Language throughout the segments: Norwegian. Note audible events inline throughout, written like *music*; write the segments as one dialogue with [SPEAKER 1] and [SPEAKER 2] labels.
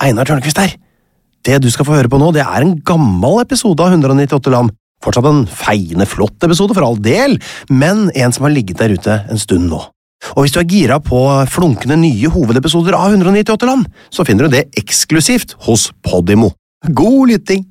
[SPEAKER 1] Einar Tørnquist her. Det du skal få høre på nå, det er en gammel episode av 198 land. Fortsatt en feiende flott episode, for all del, men en som har ligget der ute en stund nå. Og hvis du er gira på flunkende nye hovedepisoder av 198 land, så finner du det eksklusivt hos Podimo. God lytting!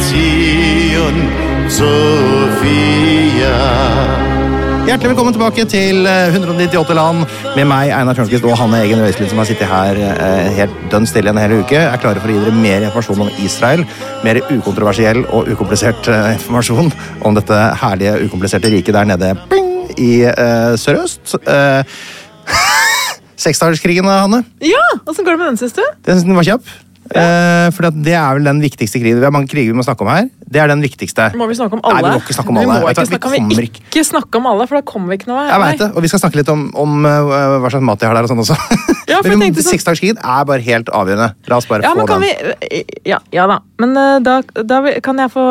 [SPEAKER 2] Zion, Sofia.
[SPEAKER 1] Hjertelig velkommen tilbake til eh, 198 land med meg, Einar Tørnquist, og Hanne Egen Røiselid, som har sittet her eh, helt dønn stille en hel uke. Er klare for å gi dere mer informasjon om Israel. Mer ukontroversiell og ukomplisert eh, informasjon om dette herlige, ukompliserte riket der nede bing, i eh, sørøst. Eh, *laughs* Seksdagerskrigen, Hanne?
[SPEAKER 3] Ja! Åssen går det med den, syns du?
[SPEAKER 1] Den var kjapp. Eh, for det er vel den viktigste krigen. Vi har mange kriger vi må snakke om her. Det er den viktigste.
[SPEAKER 3] Må vi snakke om alle?
[SPEAKER 1] Nei, vi må ikke snakke om alle.
[SPEAKER 3] Vi må ikke
[SPEAKER 1] vi
[SPEAKER 3] snakke, vi
[SPEAKER 1] ikke-
[SPEAKER 3] ikke snakke om alle, for da kommer vi ikke noe.
[SPEAKER 1] Jeg vet det, og vi skal snakke litt om, om eh, hva slags mat de har der og sånn også. *laughs*
[SPEAKER 3] Ja,
[SPEAKER 1] Men
[SPEAKER 3] tenkte sånn-
[SPEAKER 1] Seksdagerskrigen er bare helt avgjørende. La oss bare
[SPEAKER 3] Ja,
[SPEAKER 1] få
[SPEAKER 3] men kan
[SPEAKER 1] den.
[SPEAKER 3] vi Ja, ja da. Men eh, da, da kan jeg få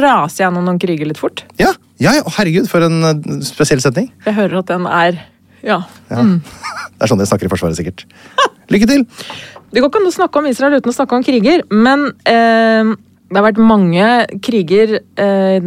[SPEAKER 3] rase gjennom noen kriger litt fort.
[SPEAKER 1] Ja, ja, ja, herregud, for en spesiell setning.
[SPEAKER 3] Jeg hører at den er Ja.
[SPEAKER 1] Ja. *laughs* Det er sånn dere snakker i Forsvaret, sikkert. Lykke til! *laughs*
[SPEAKER 3] Det går ikke an å snakke om Israel uten å snakke om kriger, men eh, det har vært mange kriger eh,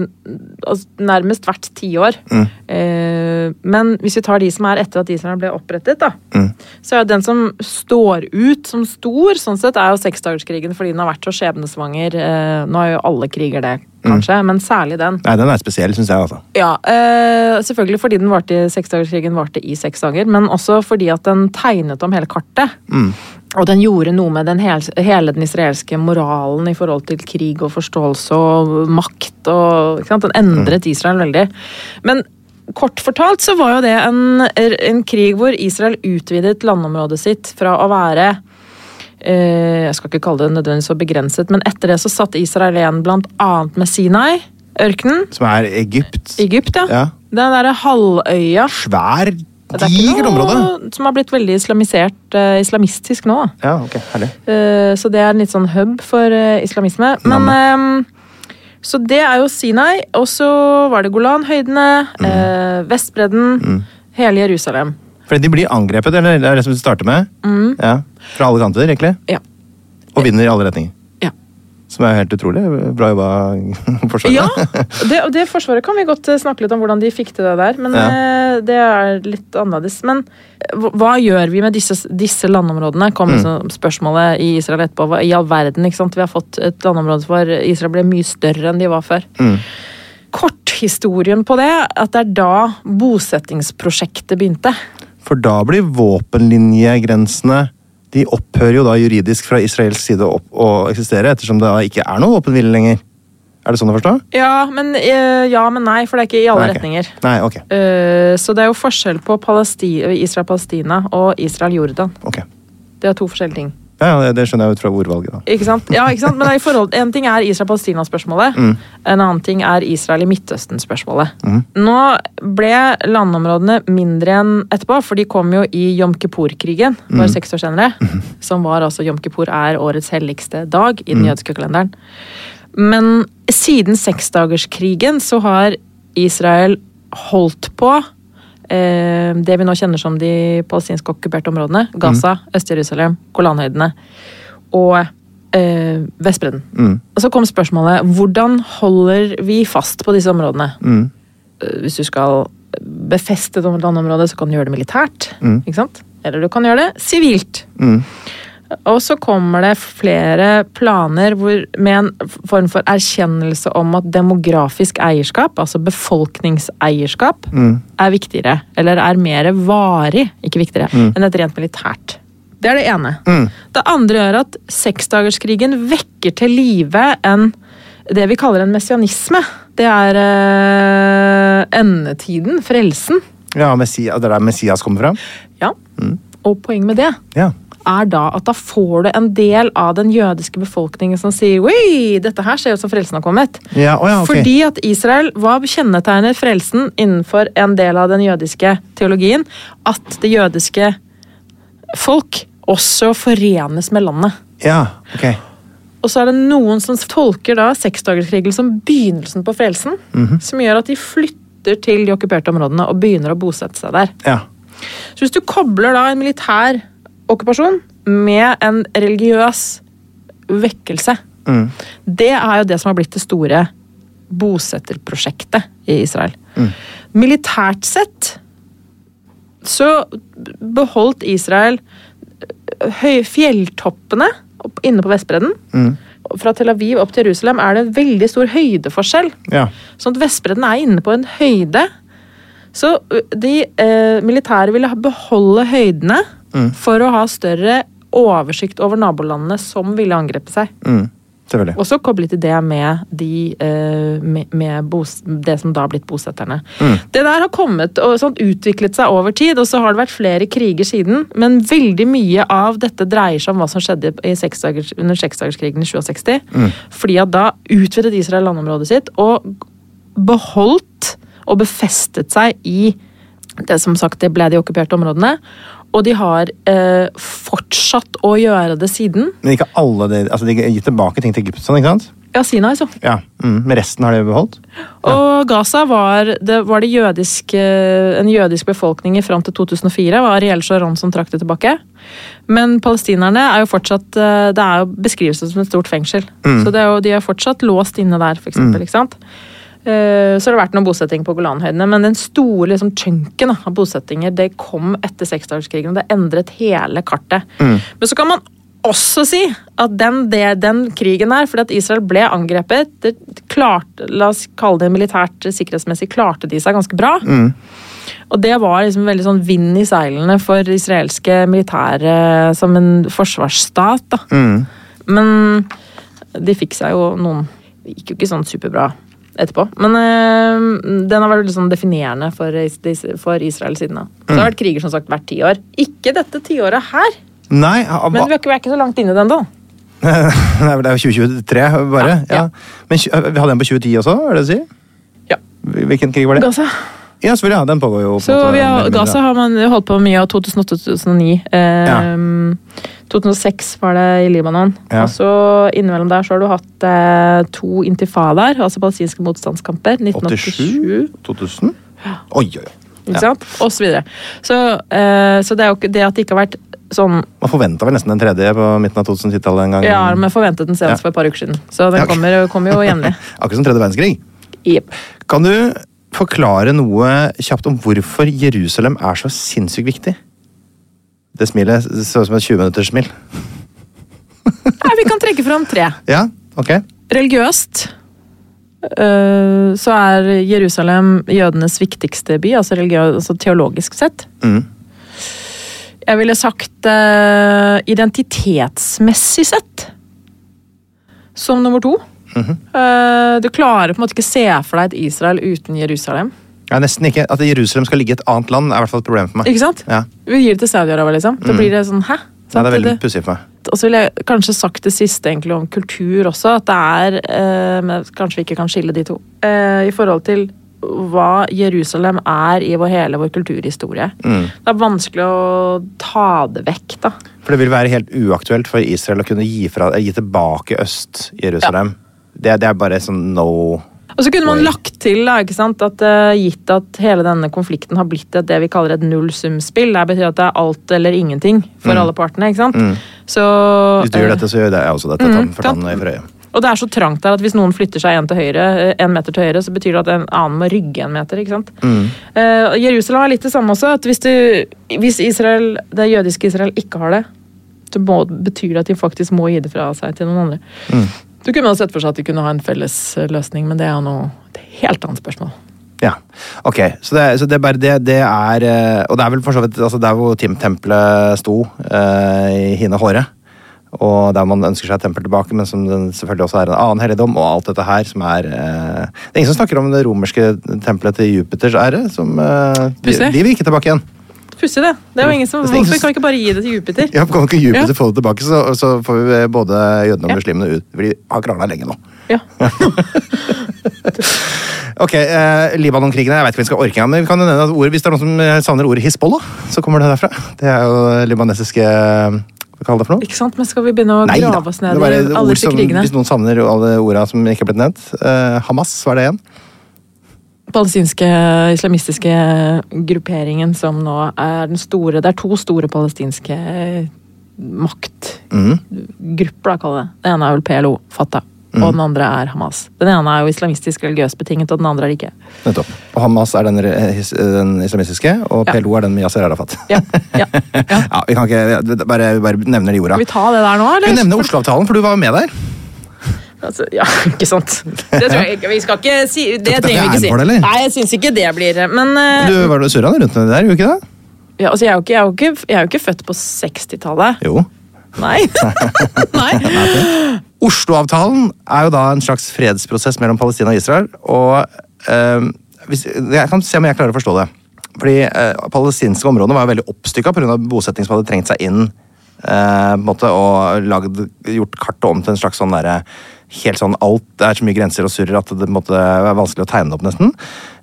[SPEAKER 3] altså nærmest hvert tiår.
[SPEAKER 1] Mm.
[SPEAKER 3] Eh, men hvis vi tar de som er etter at Israel ble opprettet, da,
[SPEAKER 1] Mm.
[SPEAKER 3] så er jo den som står ut som stor, sånn sett, er jo seksdagerskrigen fordi den har vært så skjebnesvanger. Eh, nå er jo alle kriger det, kanskje, men særlig den.
[SPEAKER 1] Nei, Den er spesiell, syns jeg. altså.
[SPEAKER 3] Ja, eh, selvfølgelig fordi den varte i seksdagerskrigen varte i seks dager, men også fordi at den tegnet om hele kartet.
[SPEAKER 1] Mm.
[SPEAKER 3] Og den gjorde noe med den hele, hele den israelske moralen i forhold til krig og forståelse og makt. og? Den endret Israel veldig. Men kort fortalt så var jo det en, en krig hvor Israel utvidet landområdet sitt fra å være eh, Jeg skal ikke kalle det nødvendigvis så begrenset, men etter det så satt Israel igjen annet med Sinai, ørkenen.
[SPEAKER 1] Som er Egypt.
[SPEAKER 3] Egypt, ja.
[SPEAKER 1] Ja.
[SPEAKER 3] Den derre halvøya.
[SPEAKER 1] Svær,
[SPEAKER 3] Det er ikke
[SPEAKER 1] område.
[SPEAKER 3] noe som har blitt veldig islamisert, eh, islamistisk nå.
[SPEAKER 1] Ja, ok, herlig.
[SPEAKER 3] Eh, så det er en litt sånn hub for eh, islamisme. Men eh, Så det er jo Sinai, og så var det Golanhøydene,
[SPEAKER 1] Mm.
[SPEAKER 3] Vestbredden, hele Jerusalem.
[SPEAKER 1] Fordi de blir angrepet, eller det er det som du starter med? Ja, Fra alle kanter, egentlig?
[SPEAKER 3] Ja.
[SPEAKER 1] Og vinner i alle retninger. Som er helt utrolig. Bra jobba, *laughs* Forsvaret.
[SPEAKER 3] Ja, det, det forsvaret kan vi godt eh, snakke litt om hvordan de fikk til det der. Men
[SPEAKER 1] Ja.
[SPEAKER 3] eh, det er litt annerledes. Men hva, hva gjør vi med disse, disse landområdene? Kom
[SPEAKER 1] Mm.
[SPEAKER 3] spørsmålet i Israel etterpå. Hva i all verden, ikke sant? Vi har fått et landområde hvor Israel ble mye større enn de var før.
[SPEAKER 1] Mm.
[SPEAKER 3] Korthistorien på det, at det er da bosettingsprosjektet begynte.
[SPEAKER 1] For da blir våpenlinjegrensene De opphører jo da juridisk fra israelsk side å, å eksistere, ettersom det da ikke er noe våpenhvile lenger. Er det sånn å forstå?
[SPEAKER 3] Ja, men, eh, ja, men nei, for det er ikke i alle
[SPEAKER 1] Nei, okay.
[SPEAKER 3] retninger.
[SPEAKER 1] Nei, ok.
[SPEAKER 3] Uh, Så det er jo forskjell på Palesti- Israel-Palestina og Israel-Jordan.
[SPEAKER 1] Okay.
[SPEAKER 3] Det er to forskjellige ting.
[SPEAKER 1] Ja, det- skjønner jeg ut fra ordvalget. da.
[SPEAKER 3] Ikke sant? Ja, ikke sant? Men i forhold, En ting er Israel-Palestina-spørsmålet.
[SPEAKER 1] Mm.
[SPEAKER 3] En annen ting er Israel i Midtøsten-spørsmålet. Nå ble landområdene mindre enn etterpå, for de kom jo i Jom Kippur-krigen bare seks år senere. Som var altså Jom Kippur er årets helligste dag i den jødiske kalenderen. Men siden seksdagerskrigen så har Israel holdt på eh, det vi nå kjenner som de palestinske okkuperte områdene. Gaza, Øst-Jerusalem, Golanhøydene og eh, Vestbredden.
[SPEAKER 1] Mm.
[SPEAKER 3] Og så kom spørsmålet hvordan holder vi fast på disse områdene?
[SPEAKER 1] Mm.
[SPEAKER 3] Eh, Hvis du skal befeste et landområde, så kan du gjøre det militært.
[SPEAKER 1] Mm.
[SPEAKER 3] Eller du kan gjøre det sivilt.
[SPEAKER 1] Mm.
[SPEAKER 3] Og så kommer det flere planer hvor, med en form for erkjennelse om at demografisk eierskap, altså befolkningseierskap,
[SPEAKER 1] Mm.
[SPEAKER 3] er viktigere, eller er mer varig, ikke viktigere, enn et rent militært. Det er det ene.
[SPEAKER 1] Mm.
[SPEAKER 3] Det andre gjør at seksdagerskrigen vekker til live en det vi kaller en messianisme. Det er eh, endetiden, frelsen.
[SPEAKER 1] Ja, Messia, det er der Messias kommer fra?
[SPEAKER 3] Ja. Og poenget med det
[SPEAKER 1] Ja.
[SPEAKER 3] Er da at da får du en del av den jødiske befolkningen som sier Oi, dette her ser ut som frelsen har kommet.
[SPEAKER 1] Ja, oh ja, okay.
[SPEAKER 3] Fordi at Israel, hva kjennetegner frelsen innenfor en del av den jødiske teologien? At det jødiske folk også forenes med landet.
[SPEAKER 1] Ja, ok.
[SPEAKER 3] Og så er det noen som tolker da seksdagerskrigen som begynnelsen på frelsen. Som gjør at de flytter til de okkuperte områdene og begynner å bosette seg der.
[SPEAKER 1] Ja.
[SPEAKER 3] Så hvis du kobler da en militær okkupasjon med en religiøs vekkelse
[SPEAKER 1] Mm.
[SPEAKER 3] Det er jo det som har blitt det store bosetterprosjektet i Israel. Militært sett så beholdt Israel høye fjelltoppene inne på Vestbredden.
[SPEAKER 1] Mm.
[SPEAKER 3] Fra Tel Aviv opp til Jerusalem er det en veldig stor høydeforskjell.
[SPEAKER 1] Ja.
[SPEAKER 3] Sånn at Vestbredden er inne på en høyde. Så de eh, militære ville beholde høydene for å ha større oversikt over nabolandene som ville angrepe seg.
[SPEAKER 1] Mm.
[SPEAKER 3] Også koblet til det med, de, eh, med, med det som da har blitt bosetterne.
[SPEAKER 1] Mm.
[SPEAKER 3] Det der har kommet og sånn, utviklet seg over tid, og så har det vært flere kriger siden. Men veldig mye av dette dreier seg om hva som skjedde i seksdagers, under seksdagerskrigen i 67.
[SPEAKER 1] Mm.
[SPEAKER 3] Fordi at da utvidet Israel landområdet sitt og beholdt og befestet seg i det som sagt det ble de okkuperte områdene. Og de har eh, fortsatt å gjøre det siden.
[SPEAKER 1] Men ikke alle de, altså de gitt tilbake ting til Egypt, sånn, ikke sant?
[SPEAKER 3] Ja, Sinai, så.
[SPEAKER 1] Ja. Mm. Men resten har de beholdt?
[SPEAKER 3] Og Gaza var, det, var det jødisk, eh, en jødisk befolkning i fram til 2004. Var Ariel Sharon som trakk det tilbake. Men palestinerne er jo fortsatt eh, Det er jo beskrivelsen som et stort fengsel. Så det er jo, de er fortsatt låst inne der, for eksempel. Ikke sant? Eh, Så har det vært noen bosetting på Golanhøydene, men den store liksom, chunken av bosettinger det kom etter seksdagerskrigen. og Det endret hele kartet. Men så kan man også si at den, det, den krigen der, fordi at Israel ble angrepet det klarte, La oss kalle det militært sikkerhetsmessig, klarte de seg ganske bra. Og det var liksom veldig sånn vind i seilene for israelske militære som en forsvarsstat. da. Men de fikk seg jo noen Det gikk jo ikke sånn superbra etterpå. Men øh, den har vært liksom definerende for, for Israel siden da. Så det har vært kriger som sagt hvert tiår. Ikke dette tiåret her,
[SPEAKER 1] Nei, ha-
[SPEAKER 3] men vi er ikke, vi er ikke så langt inne i den da. *laughs*
[SPEAKER 1] Nei, det er jo 2023, bare.
[SPEAKER 3] Ja, ja.
[SPEAKER 1] Ja. Men vi hadde en på 2010 også, er det det å si?
[SPEAKER 3] Ja.
[SPEAKER 1] Hvilken krig var det?
[SPEAKER 3] Gaza.
[SPEAKER 1] Ja, selvfølgelig. Ja, den pågår jo. på
[SPEAKER 3] Så vi har. Gaza har man holdt på mye av 2008-2009. Eh, 2006 var det i Libanon.
[SPEAKER 1] Ja.
[SPEAKER 3] Og så innimellom der så har du hatt eh, to intifadaer, altså palestinske motstandskamper. 1987.
[SPEAKER 1] 87? 2000? Oi, oi, oi.
[SPEAKER 3] Ikke sant? Og så videre. Så, eh, så det jo det at det ikke har vært sånn
[SPEAKER 1] Man forventa vel nesten den tredje på midten av 2010-tallet en gang.
[SPEAKER 3] Ja, men forventet den senest
[SPEAKER 1] Ja.
[SPEAKER 3] for et par uker siden. Så den
[SPEAKER 1] Ja,
[SPEAKER 3] kommer, kommer jo jevnlig. *laughs*
[SPEAKER 1] Akkurat som tredje verdenskrig.
[SPEAKER 3] Yep.
[SPEAKER 1] Kan du forklare noe kjapt om hvorfor Jerusalem er så sinnssykt viktig? Det smilet så ut som et 20-minutterssmil. *laughs*
[SPEAKER 3] Nei, vi kan trekke fram tre.
[SPEAKER 1] Ja, ok.
[SPEAKER 3] Religiøst øh, så er Jerusalem jødenes viktigste by, altså, altså teologisk sett.
[SPEAKER 1] Mm.
[SPEAKER 3] Jeg ville sagt uh, identitetsmessig sett som nummer to. Øh, du klarer på en måte ikke se for deg et Israel uten Jerusalem.
[SPEAKER 1] Ja, nesten ikke. At Jerusalem skal ligge i et annet land, er i hvert fall et problem for meg.
[SPEAKER 3] Ikke sant?
[SPEAKER 1] Ja.
[SPEAKER 3] Vi gir det til Saudi-Arabia, liksom. Da
[SPEAKER 1] Mm.
[SPEAKER 3] blir det sånn hæ?
[SPEAKER 1] Ja, det er veldig pussig for meg.
[SPEAKER 3] Og så ville jeg kanskje sagt det siste egentlig om kultur også, at det er eh, men Kanskje vi ikke kan skille de to. Eh, I forhold til hva Jerusalem er i vår, hele vår kulturhistorie.
[SPEAKER 1] Mm.
[SPEAKER 3] Det er vanskelig å ta det vekk, da.
[SPEAKER 1] For det vil være helt uaktuelt for Israel å kunne gi, fra, gi tilbake Øst-Jerusalem. Det, det er bare sånn no
[SPEAKER 3] Og så kunne man lagt til, da, at uh, gitt at hele denne konflikten har blitt et, det vi kaller et nullsumspill, det betyr at det er alt eller ingenting for
[SPEAKER 1] Mm.
[SPEAKER 3] alle partene, ikke sant.
[SPEAKER 1] Mm.
[SPEAKER 3] Så
[SPEAKER 1] Hvis du gjør
[SPEAKER 3] eh,
[SPEAKER 1] dette, så gjør jeg også dette.
[SPEAKER 3] Mm,
[SPEAKER 1] Ta den for tann.
[SPEAKER 3] Og det er så trangt der at hvis noen flytter seg en, til høyre, eh, en meter til høyre, så betyr det at en annen må rygge en meter. ikke sant?
[SPEAKER 1] Mm.
[SPEAKER 3] Uh, Jerusalem er litt det samme også. at Hvis, du, hvis Israel, det jødiske Israel ikke har det, så må, betyr det at de faktisk må gi det fra seg til noen andre.
[SPEAKER 1] Mm.
[SPEAKER 3] Så kunne man sett for seg at de kunne ha en felles eh, løsning, men det er jo noe et helt annet spørsmål.
[SPEAKER 1] Ja, ok. Så det, så det er bare det, det er eh, Og det er vel for så vidt altså der hvor Tim-tempelet sto, eh, i Hine håret. Og der man ønsker seg et tempel tilbake, men som den selvfølgelig også er en annen helligdom. Og alt dette her som er eh, Det er ingen som snakker om det romerske tempelet til Jupiters ære. Som, eh, de, de vil ikke tilbake igjen.
[SPEAKER 3] Pussig, det. det er jo ingen som, Hvorfor kan vi ikke bare gi det til Jupiter?
[SPEAKER 1] Ja, Kan ikke Jupiter
[SPEAKER 3] Ja.
[SPEAKER 1] få det tilbake, så, så får vi både jødene og muslimene ut. For de har krangla lenge nå.
[SPEAKER 3] Ja. *laughs*
[SPEAKER 1] Ok, eh, Libanon-krigene, jeg vet ikke om vi skal orke men vi kan jo nevne at ord, hvis det er noen som eh, savner ordet Hizbollah, så kommer det derfra. Det er jo libanesiske Hva kaller det for noe?
[SPEAKER 3] Ikke sant? Men skal vi begynne å
[SPEAKER 1] Nei
[SPEAKER 3] grave oss ned i alle disse krigene?
[SPEAKER 1] hvis noen savner alle orda som ikke er blitt nevnt. Eh, Hamas, hva er det igjen?
[SPEAKER 3] Palestinske islamistiske grupperingen som nå er den store Det er to store palestinske maktgrupper,
[SPEAKER 1] Mhm.
[SPEAKER 3] da, kaller det. Det ene er vel PLO, Fatah,
[SPEAKER 1] Mm.
[SPEAKER 3] og den andre er Hamas. Den ene er jo islamistisk religiøst betinget, og den andre er det ikke.
[SPEAKER 1] Nettopp. Og Hamas er den, eh, den islamistiske, og
[SPEAKER 3] Ja.
[SPEAKER 1] PLO er den med Yasir Arafat.
[SPEAKER 3] Ja, *laughs* ja.
[SPEAKER 1] Ja, vi kan ikke Bare, bare nevner de orda.
[SPEAKER 3] Skal vi ta det der nå, eller?
[SPEAKER 1] Vi nevner Oslo-avtalen, for du var med der.
[SPEAKER 3] Altså, ja, *laughs* ikke sant. Det tror jeg ikke. Vi skal ikke si Det trenger vi ikke si.
[SPEAKER 1] eller?
[SPEAKER 3] Nei, jeg syns ikke det blir Men uh,
[SPEAKER 1] Du var surra rundt det der, gjorde du ikke det?
[SPEAKER 3] ja, altså, jeg, er jo ikke, jeg, er ikke, jeg er ikke født på 60-tallet.
[SPEAKER 1] Jo.
[SPEAKER 3] Nei. *laughs* Nei.
[SPEAKER 1] Oslo-avtalen er jo da en slags fredsprosess mellom Palestina og Israel. Og eh, hvis, Jeg kan se om jeg klarer å forstå det. Fordi eh, palestinske områder var jo veldig oppstykka pga. bosetting som hadde trengt seg inn. En måte, og lagd, gjort kartet om til en slags sånn derre Helt sånn alt, Det er så mye grenser og surrer at det måtte være vanskelig å tegne opp, nesten.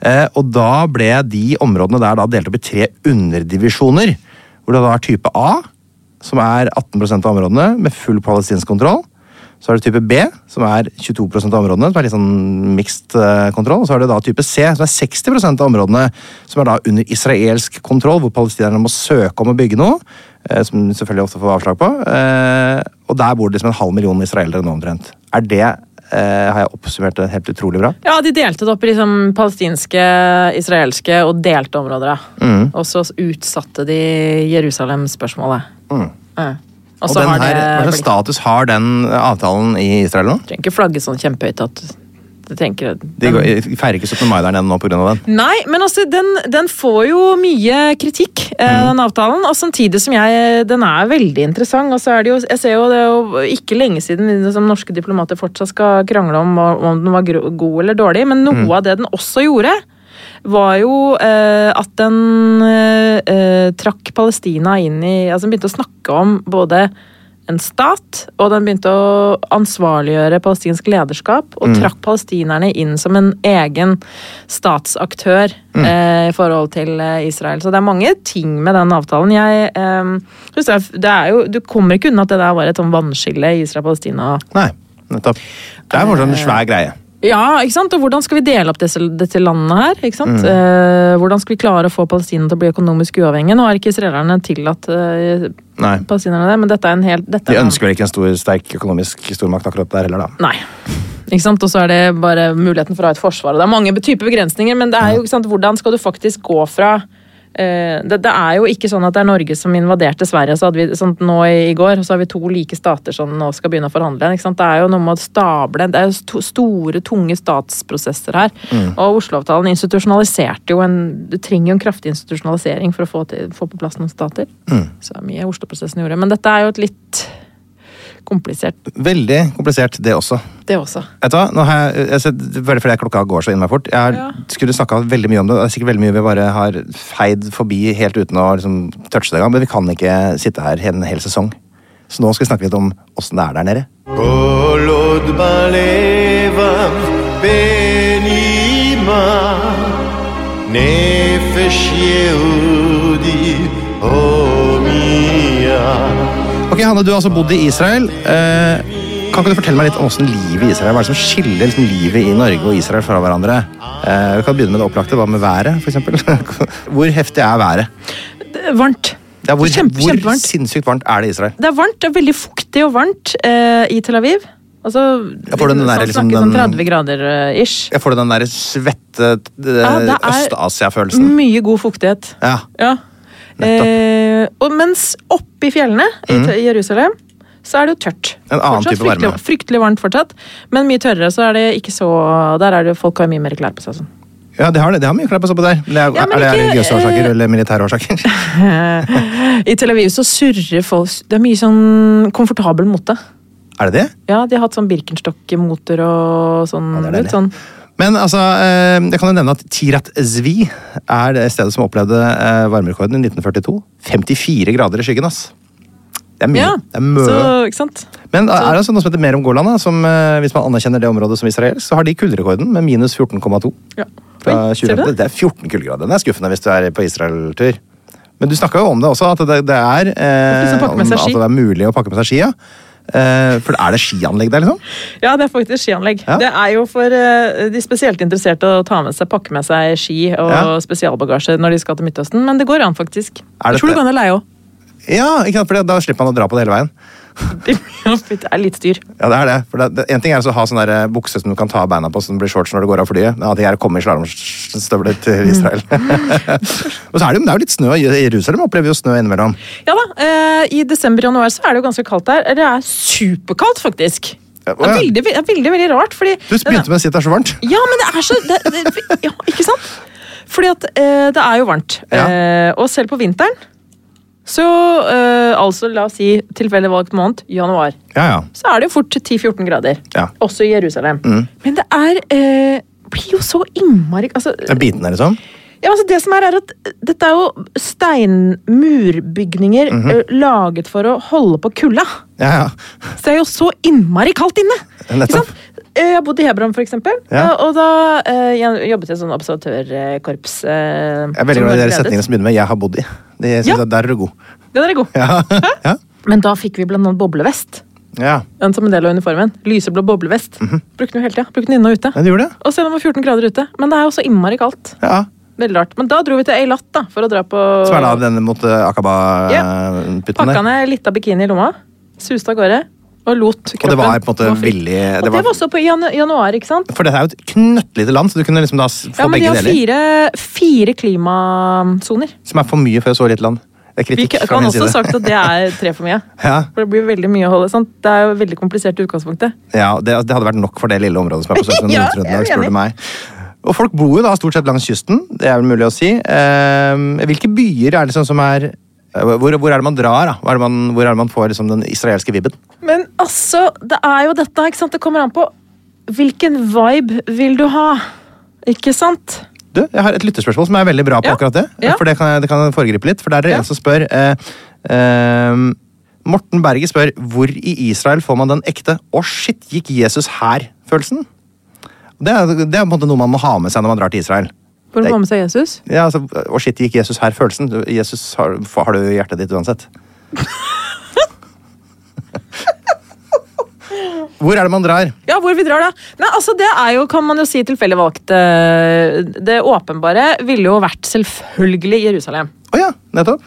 [SPEAKER 1] Eh, og da ble de områdene der da delt opp i tre underdivisjoner. Hvor det da er type A, som er 18% av områdene, med full palestinsk kontroll. Så har du type B, som er 22% av områdene, som er litt sånn mixed eh, kontroll. Og så har du da type C, som er 60% av områdene, som er da under israelsk kontroll, hvor palestinerne må søke om å bygge noe, eh, som selvfølgelig ofte får avslag på. Eh, og der bor det liksom en halv million israelere nå omtrent. Er det, har jeg oppsummert det helt utrolig bra?
[SPEAKER 3] Ja, de delte det opp i liksom palestinske, israelske og delte områder.
[SPEAKER 1] Mm.
[SPEAKER 3] Og så utsatte de Jerusalem-spørsmålet.
[SPEAKER 1] Mm.
[SPEAKER 3] Ja. Og
[SPEAKER 1] Og den her, hva slags status har den avtalen i Israel nå?
[SPEAKER 3] Trenger ikke flagge sånn kjempehøyt at det tenker
[SPEAKER 1] De går, de feirer ikke 17. mai der nede nå pga. den.
[SPEAKER 3] Nei, men altså, den, den får jo mye kritikk, eh,
[SPEAKER 1] Mm.
[SPEAKER 3] den avtalen. Og samtidig som jeg Den er veldig interessant. Og så er det jo Jeg ser jo det er jo ikke lenge siden som norske diplomater fortsatt skal krangle om om den var god eller dårlig, men noe
[SPEAKER 1] Mm.
[SPEAKER 3] av det den også gjorde, var jo eh, at den eh, eh, trakk Palestina inn i Altså den begynte å snakke om både en stat, og den begynte å ansvarliggjøre palestinsk lederskap, og
[SPEAKER 1] Mm.
[SPEAKER 3] trakk palestinerne inn som en egen statsaktør
[SPEAKER 1] Mm.
[SPEAKER 3] eh, i forhold til eh, Israel. Så det er mange ting med den avtalen. Jeg eh, det, er, jo Du kommer ikke unna at det der var et sånn vannskille i Israel-Palestina.
[SPEAKER 1] Nei, nettopp. Det fortsatt en svær greie.
[SPEAKER 3] Ja, ikke sant? Og hvordan skal vi dele opp disse, disse landene her? ikke sant?
[SPEAKER 1] Mm.
[SPEAKER 3] Eh, hvordan skal vi klare å få Palestina til å bli økonomisk uavhengig? Nå har ikke israelerne tillatt eh,
[SPEAKER 1] Nei.
[SPEAKER 3] palestinerne det, men dette er en helt
[SPEAKER 1] De
[SPEAKER 3] er en-
[SPEAKER 1] ønsker vel ikke en stor, sterk økonomisk stormakt akkurat der heller, da.
[SPEAKER 3] Nei. Ikke sant? Og så er det bare muligheten for å ha et forsvar. og Det er mange typer begrensninger, men det er jo ikke sant, hvordan skal du faktisk gå fra det, det er jo ikke sånn at det er Norge som invaderte Sverige. så hadde vi, sånn, Nå i, går så har vi to like stater som nå skal begynne å forhandle. Sant? Det er jo noe med å stable Det er jo sto- store, tunge statsprosesser her. Og Oslo-avtalen institusjonaliserte jo en Du trenger jo en kraftig institusjonalisering for å få, til, få på plass noen stater. Så er mye Oslo-prosessen gjorde. Men dette er jo et litt komplisert,
[SPEAKER 1] Veldig komplisert, det også.
[SPEAKER 3] det også.
[SPEAKER 1] Vet du hva? Nå har jeg, jeg sett, veldig fordi klokka går så innmari fort. Jeg har,
[SPEAKER 3] Ja.
[SPEAKER 1] skulle snakka veldig mye om det. og Det er sikkert veldig mye vi bare har feid forbi helt uten å liksom, touche det engang. Men vi kan ikke sitte her en hel sesong. Så nå skal vi snakke litt om åssen det er der nede.
[SPEAKER 2] כל עוד בלבם בנימה נפש יהודי הומיה
[SPEAKER 1] Ok, Hanne, du har altså bodd i Israel. Eh, kan ikke du fortelle meg litt om åssen livet i Israel Hva er det som skiller liksom, livet i Norge og Israel fra hverandre? Eh, vi kan begynne med det opplagte. Hva med været, f.eks.? *laughs* hvor heftig er været?
[SPEAKER 3] Det er varmt.
[SPEAKER 1] Det er hvor,
[SPEAKER 3] Kjempe-
[SPEAKER 1] hvor
[SPEAKER 3] kjempevarmt.
[SPEAKER 1] sinnssykt varmt er det i Israel?
[SPEAKER 3] Det er varmt, det er veldig fuktig og varmt eh, i Tel Aviv. Altså,
[SPEAKER 1] Ja, får du den der, liksom,
[SPEAKER 3] sånn
[SPEAKER 1] den-
[SPEAKER 3] 30 grader eh, ish.
[SPEAKER 1] Jeg får den der svette eh,
[SPEAKER 3] Ja, er-
[SPEAKER 1] Øst-Asia-følelsen.
[SPEAKER 3] Mye god fuktighet.
[SPEAKER 1] Ja.
[SPEAKER 3] Ja. Eh, og mens oppe i fjellene i Te- Jerusalem, så er det jo tørt.
[SPEAKER 1] En annen
[SPEAKER 3] Fortsatt
[SPEAKER 1] type varme.
[SPEAKER 3] Fryktelig, fryktelig varmt fortsatt, men mye tørrere, så er det ikke så Der er det folk har mye mer klær på seg. Sånn.
[SPEAKER 1] Ja, de har, det. De har mye klær på seg på der. Det er,
[SPEAKER 3] Ja,
[SPEAKER 1] er det
[SPEAKER 3] ikke,
[SPEAKER 1] religiøse årsaker
[SPEAKER 3] eh,
[SPEAKER 1] eller militære årsaker? *laughs* *laughs*
[SPEAKER 3] I Tel Aviv så surrer folk Det er mye sånn komfortabel mote.
[SPEAKER 1] er det det?
[SPEAKER 3] Ja, de har hatt sånn Birkenstock-moter og sånn.
[SPEAKER 1] Ja, det er deilig.
[SPEAKER 3] sånn.
[SPEAKER 1] Men altså, eh, jeg kan jo nevne at Tirat Zvi er det stedet som opplevde eh, varmerekorden i 1942. 54 grader i skyggen, ass. Det er mye.
[SPEAKER 3] Ja,
[SPEAKER 1] det er mye.
[SPEAKER 3] så, ikke sant?
[SPEAKER 1] Men er det altså noe som heter Merom Golan, som, eh, hvis man anerkjenner det området som israelsk, så har de kulderekorden med minus 14,2.
[SPEAKER 3] Ja.
[SPEAKER 1] fra
[SPEAKER 3] Oi, ser du
[SPEAKER 1] 2015.
[SPEAKER 3] det?
[SPEAKER 1] Det er 14 kuldegrader. Den er skuffende hvis du er på Israel-tur. Men du snakka jo om det også, at det, det er eh,
[SPEAKER 3] det er, pakker
[SPEAKER 1] om at det er mulig å pakke med seg ski. Ja. Eh, for er det skianlegg der, liksom?
[SPEAKER 3] Ja, det er faktisk skianlegg.
[SPEAKER 1] Ja.
[SPEAKER 3] Det er jo for eh, de spesielt interesserte å ta med seg, pakke med seg ski og
[SPEAKER 1] Ja.
[SPEAKER 3] spesialbagasje når de skal til Midtøsten, men det går an, faktisk. Jeg tror du kan leie òg.
[SPEAKER 1] Ja, ikke sant? For da slipper man å dra på det hele veien. *laughs*
[SPEAKER 3] Det er litt styr.
[SPEAKER 1] Ja, det er det. For det, det, en ting er å ha sånn der bukse som du kan ta av beina på, så den blir shorts når du går av flyet. En annen ting er å komme i slalåmstøvler til Israel. *laughs* *laughs* og så er det, det er jo litt snø i Jerusalem. Opplever jo snø innimellom.
[SPEAKER 3] Ja da, eh, i desember-januar så er det jo ganske kaldt der. Det er superkaldt, faktisk. Det er veldig, er veldig, veldig rart, fordi
[SPEAKER 1] Du begynte med å si at det er så varmt.
[SPEAKER 3] Ja, men det er så det, det, ja, Ikke sant? Fordi at eh, det er jo varmt.
[SPEAKER 1] Ja.
[SPEAKER 3] Eh, og selv på vinteren så eh, altså, la oss si tilfeldig valgt måned, januar,
[SPEAKER 1] Ja, ja.
[SPEAKER 3] så er det jo fort 10-14 grader.
[SPEAKER 1] Ja.
[SPEAKER 3] Også i Jerusalem.
[SPEAKER 1] Mm.
[SPEAKER 3] Men det er eh, blir jo så innmari altså,
[SPEAKER 1] Det er bitende, liksom.
[SPEAKER 3] ja, altså Det som er, er at dette er jo steinmurbygninger
[SPEAKER 1] mm
[SPEAKER 3] -hmm. laget for å holde på kulda.
[SPEAKER 1] Ja, ja.
[SPEAKER 3] Så det er jo så innmari kaldt inne!
[SPEAKER 1] Nettopp.
[SPEAKER 3] Ikke sant? Eh, Jeg har bodd i Hebron, for eksempel.
[SPEAKER 1] Ja.
[SPEAKER 3] eh, Og da eh, jeg jobbet jeg i sånn observatørkorps.
[SPEAKER 1] Jeg er veldig glad i de setningene som begynner med 'jeg har bodd i'. De synes
[SPEAKER 3] Ja.
[SPEAKER 1] at Der er du god.
[SPEAKER 3] Den er god.
[SPEAKER 1] Ja. *laughs* *laughs* ja.
[SPEAKER 3] Men da fikk vi blant annet boblevest.
[SPEAKER 1] ja.
[SPEAKER 3] Den som en del av uniformen. Lyseblå boblevest.
[SPEAKER 1] Mhm.
[SPEAKER 3] Brukte den jo hele tida. Brukte den inne og ute.
[SPEAKER 1] Men de det.
[SPEAKER 3] Og selv om det var 14 grader ute. Men det er jo så innmari kaldt.
[SPEAKER 1] Ja.
[SPEAKER 3] Veldig rart. Men da dro vi til Eilat da, for å dra på
[SPEAKER 1] Som er da denne mot uh, Akaba-putten
[SPEAKER 3] Pakka
[SPEAKER 1] der.
[SPEAKER 3] ned litt av bikini i lomma. Suste av gårde. Og lot kroppen
[SPEAKER 1] Og det var på en måte
[SPEAKER 3] villig... fri.
[SPEAKER 1] veldig
[SPEAKER 3] Og
[SPEAKER 1] det
[SPEAKER 3] det var
[SPEAKER 1] var,
[SPEAKER 3] også på jan januar, ikke sant?
[SPEAKER 1] For dette er jo et knøttlite land, så du kunne liksom da få
[SPEAKER 3] Ja, men de
[SPEAKER 1] begge
[SPEAKER 3] har
[SPEAKER 1] deler.
[SPEAKER 3] fire, fire klimasoner.
[SPEAKER 1] Som er for mye for et så lite land. Det er
[SPEAKER 3] Vi
[SPEAKER 1] kritikk fra
[SPEAKER 3] kan
[SPEAKER 1] min
[SPEAKER 3] også
[SPEAKER 1] side.
[SPEAKER 3] sagt at det er *laughs* tre for mye.
[SPEAKER 1] Ja,
[SPEAKER 3] For det blir veldig mye å holde. Sant? Det er jo veldig komplisert i utgangspunktet.
[SPEAKER 1] ja det, det hadde vært nok for det lille området som er på *laughs* Sør-
[SPEAKER 3] Ja,
[SPEAKER 1] Nord-Trøndelag, spør du meg. Og folk bor jo da stort sett langs kysten, det er vel mulig å si. Eh, hvilke byer er det sånn som er hvor, hvor er det man drar, da? Hvor er man, hvor er det man får liksom den israelske vibben?
[SPEAKER 3] Men altså, det er jo dette, ikke sant? Det kommer an på hvilken vibe vil du ha. Ikke sant?
[SPEAKER 1] Du, jeg har et lyttespørsmål som er veldig bra på
[SPEAKER 3] Ja.
[SPEAKER 1] akkurat det.
[SPEAKER 3] Ja.
[SPEAKER 1] For det kan, det kan foregripe litt. For der er det
[SPEAKER 3] Ja.
[SPEAKER 1] en som spør eh, eh, Morten Berge spør hvor i Israel får man den ekte 'Å, shit, gikk Jesus her'-følelsen? Det er, det er på en måte noe man må ha med seg når man drar til Israel.
[SPEAKER 3] For å få med seg Jesus.
[SPEAKER 1] Ja, altså, 'Å, shit, gikk Jesus her'-følelsen. Jesus har, har du hjertet ditt uansett. *laughs* Hvor er det man drar?
[SPEAKER 3] Ja, hvor vi drar da? Nei, altså Det er jo, kan man jo si, tilfeldig valgt. eh, Det åpenbare ville jo vært selvfølgelig Jerusalem.
[SPEAKER 1] Å ja, nettopp.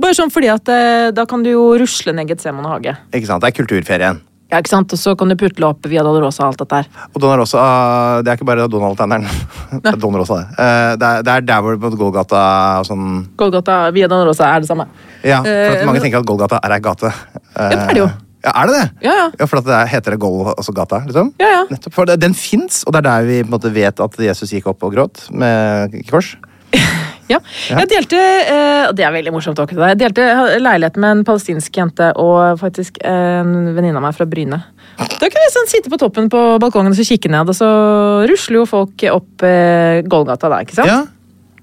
[SPEAKER 3] Bare sånn fordi at eh, da kan du jo rusle ned Getsemane hage.
[SPEAKER 1] Ikke sant, Det er kulturferien.
[SPEAKER 3] Ja, ikke sant? Og så kan du putle opp Via Dolorosa og alt dette her.
[SPEAKER 1] Og Donald det er ikke bare Donald-tenneren. *laughs* Det er Don Rosa, det. Eh, Det er, det er der hvor Golgata og sånn
[SPEAKER 3] Golgata, Via Dolorosa er det samme.
[SPEAKER 1] Ja, for at
[SPEAKER 3] Eh,
[SPEAKER 1] mange tenker at Golgata er ei gate.
[SPEAKER 3] Ja, det er det jo.
[SPEAKER 1] Ja, er det det?
[SPEAKER 3] Ja, ja.
[SPEAKER 1] Ja, For at det er, heter det Gol, altså gata, liksom?
[SPEAKER 3] Ja, ja.
[SPEAKER 1] Nettopp, for det, Den fins, og det er der vi på en måte vet at Jesus gikk opp og gråt med kors. *laughs*
[SPEAKER 3] Ja. Jeg delte, eh, og det er veldig morsomt det, jeg delte leilighet med en palestinsk jente og faktisk en venninne av meg fra Bryne. Da kunne vi sånn sitte på toppen på balkongen og så kikke ned, og så rusler jo folk opp eh, Golgata der, ikke sant?
[SPEAKER 1] Ja.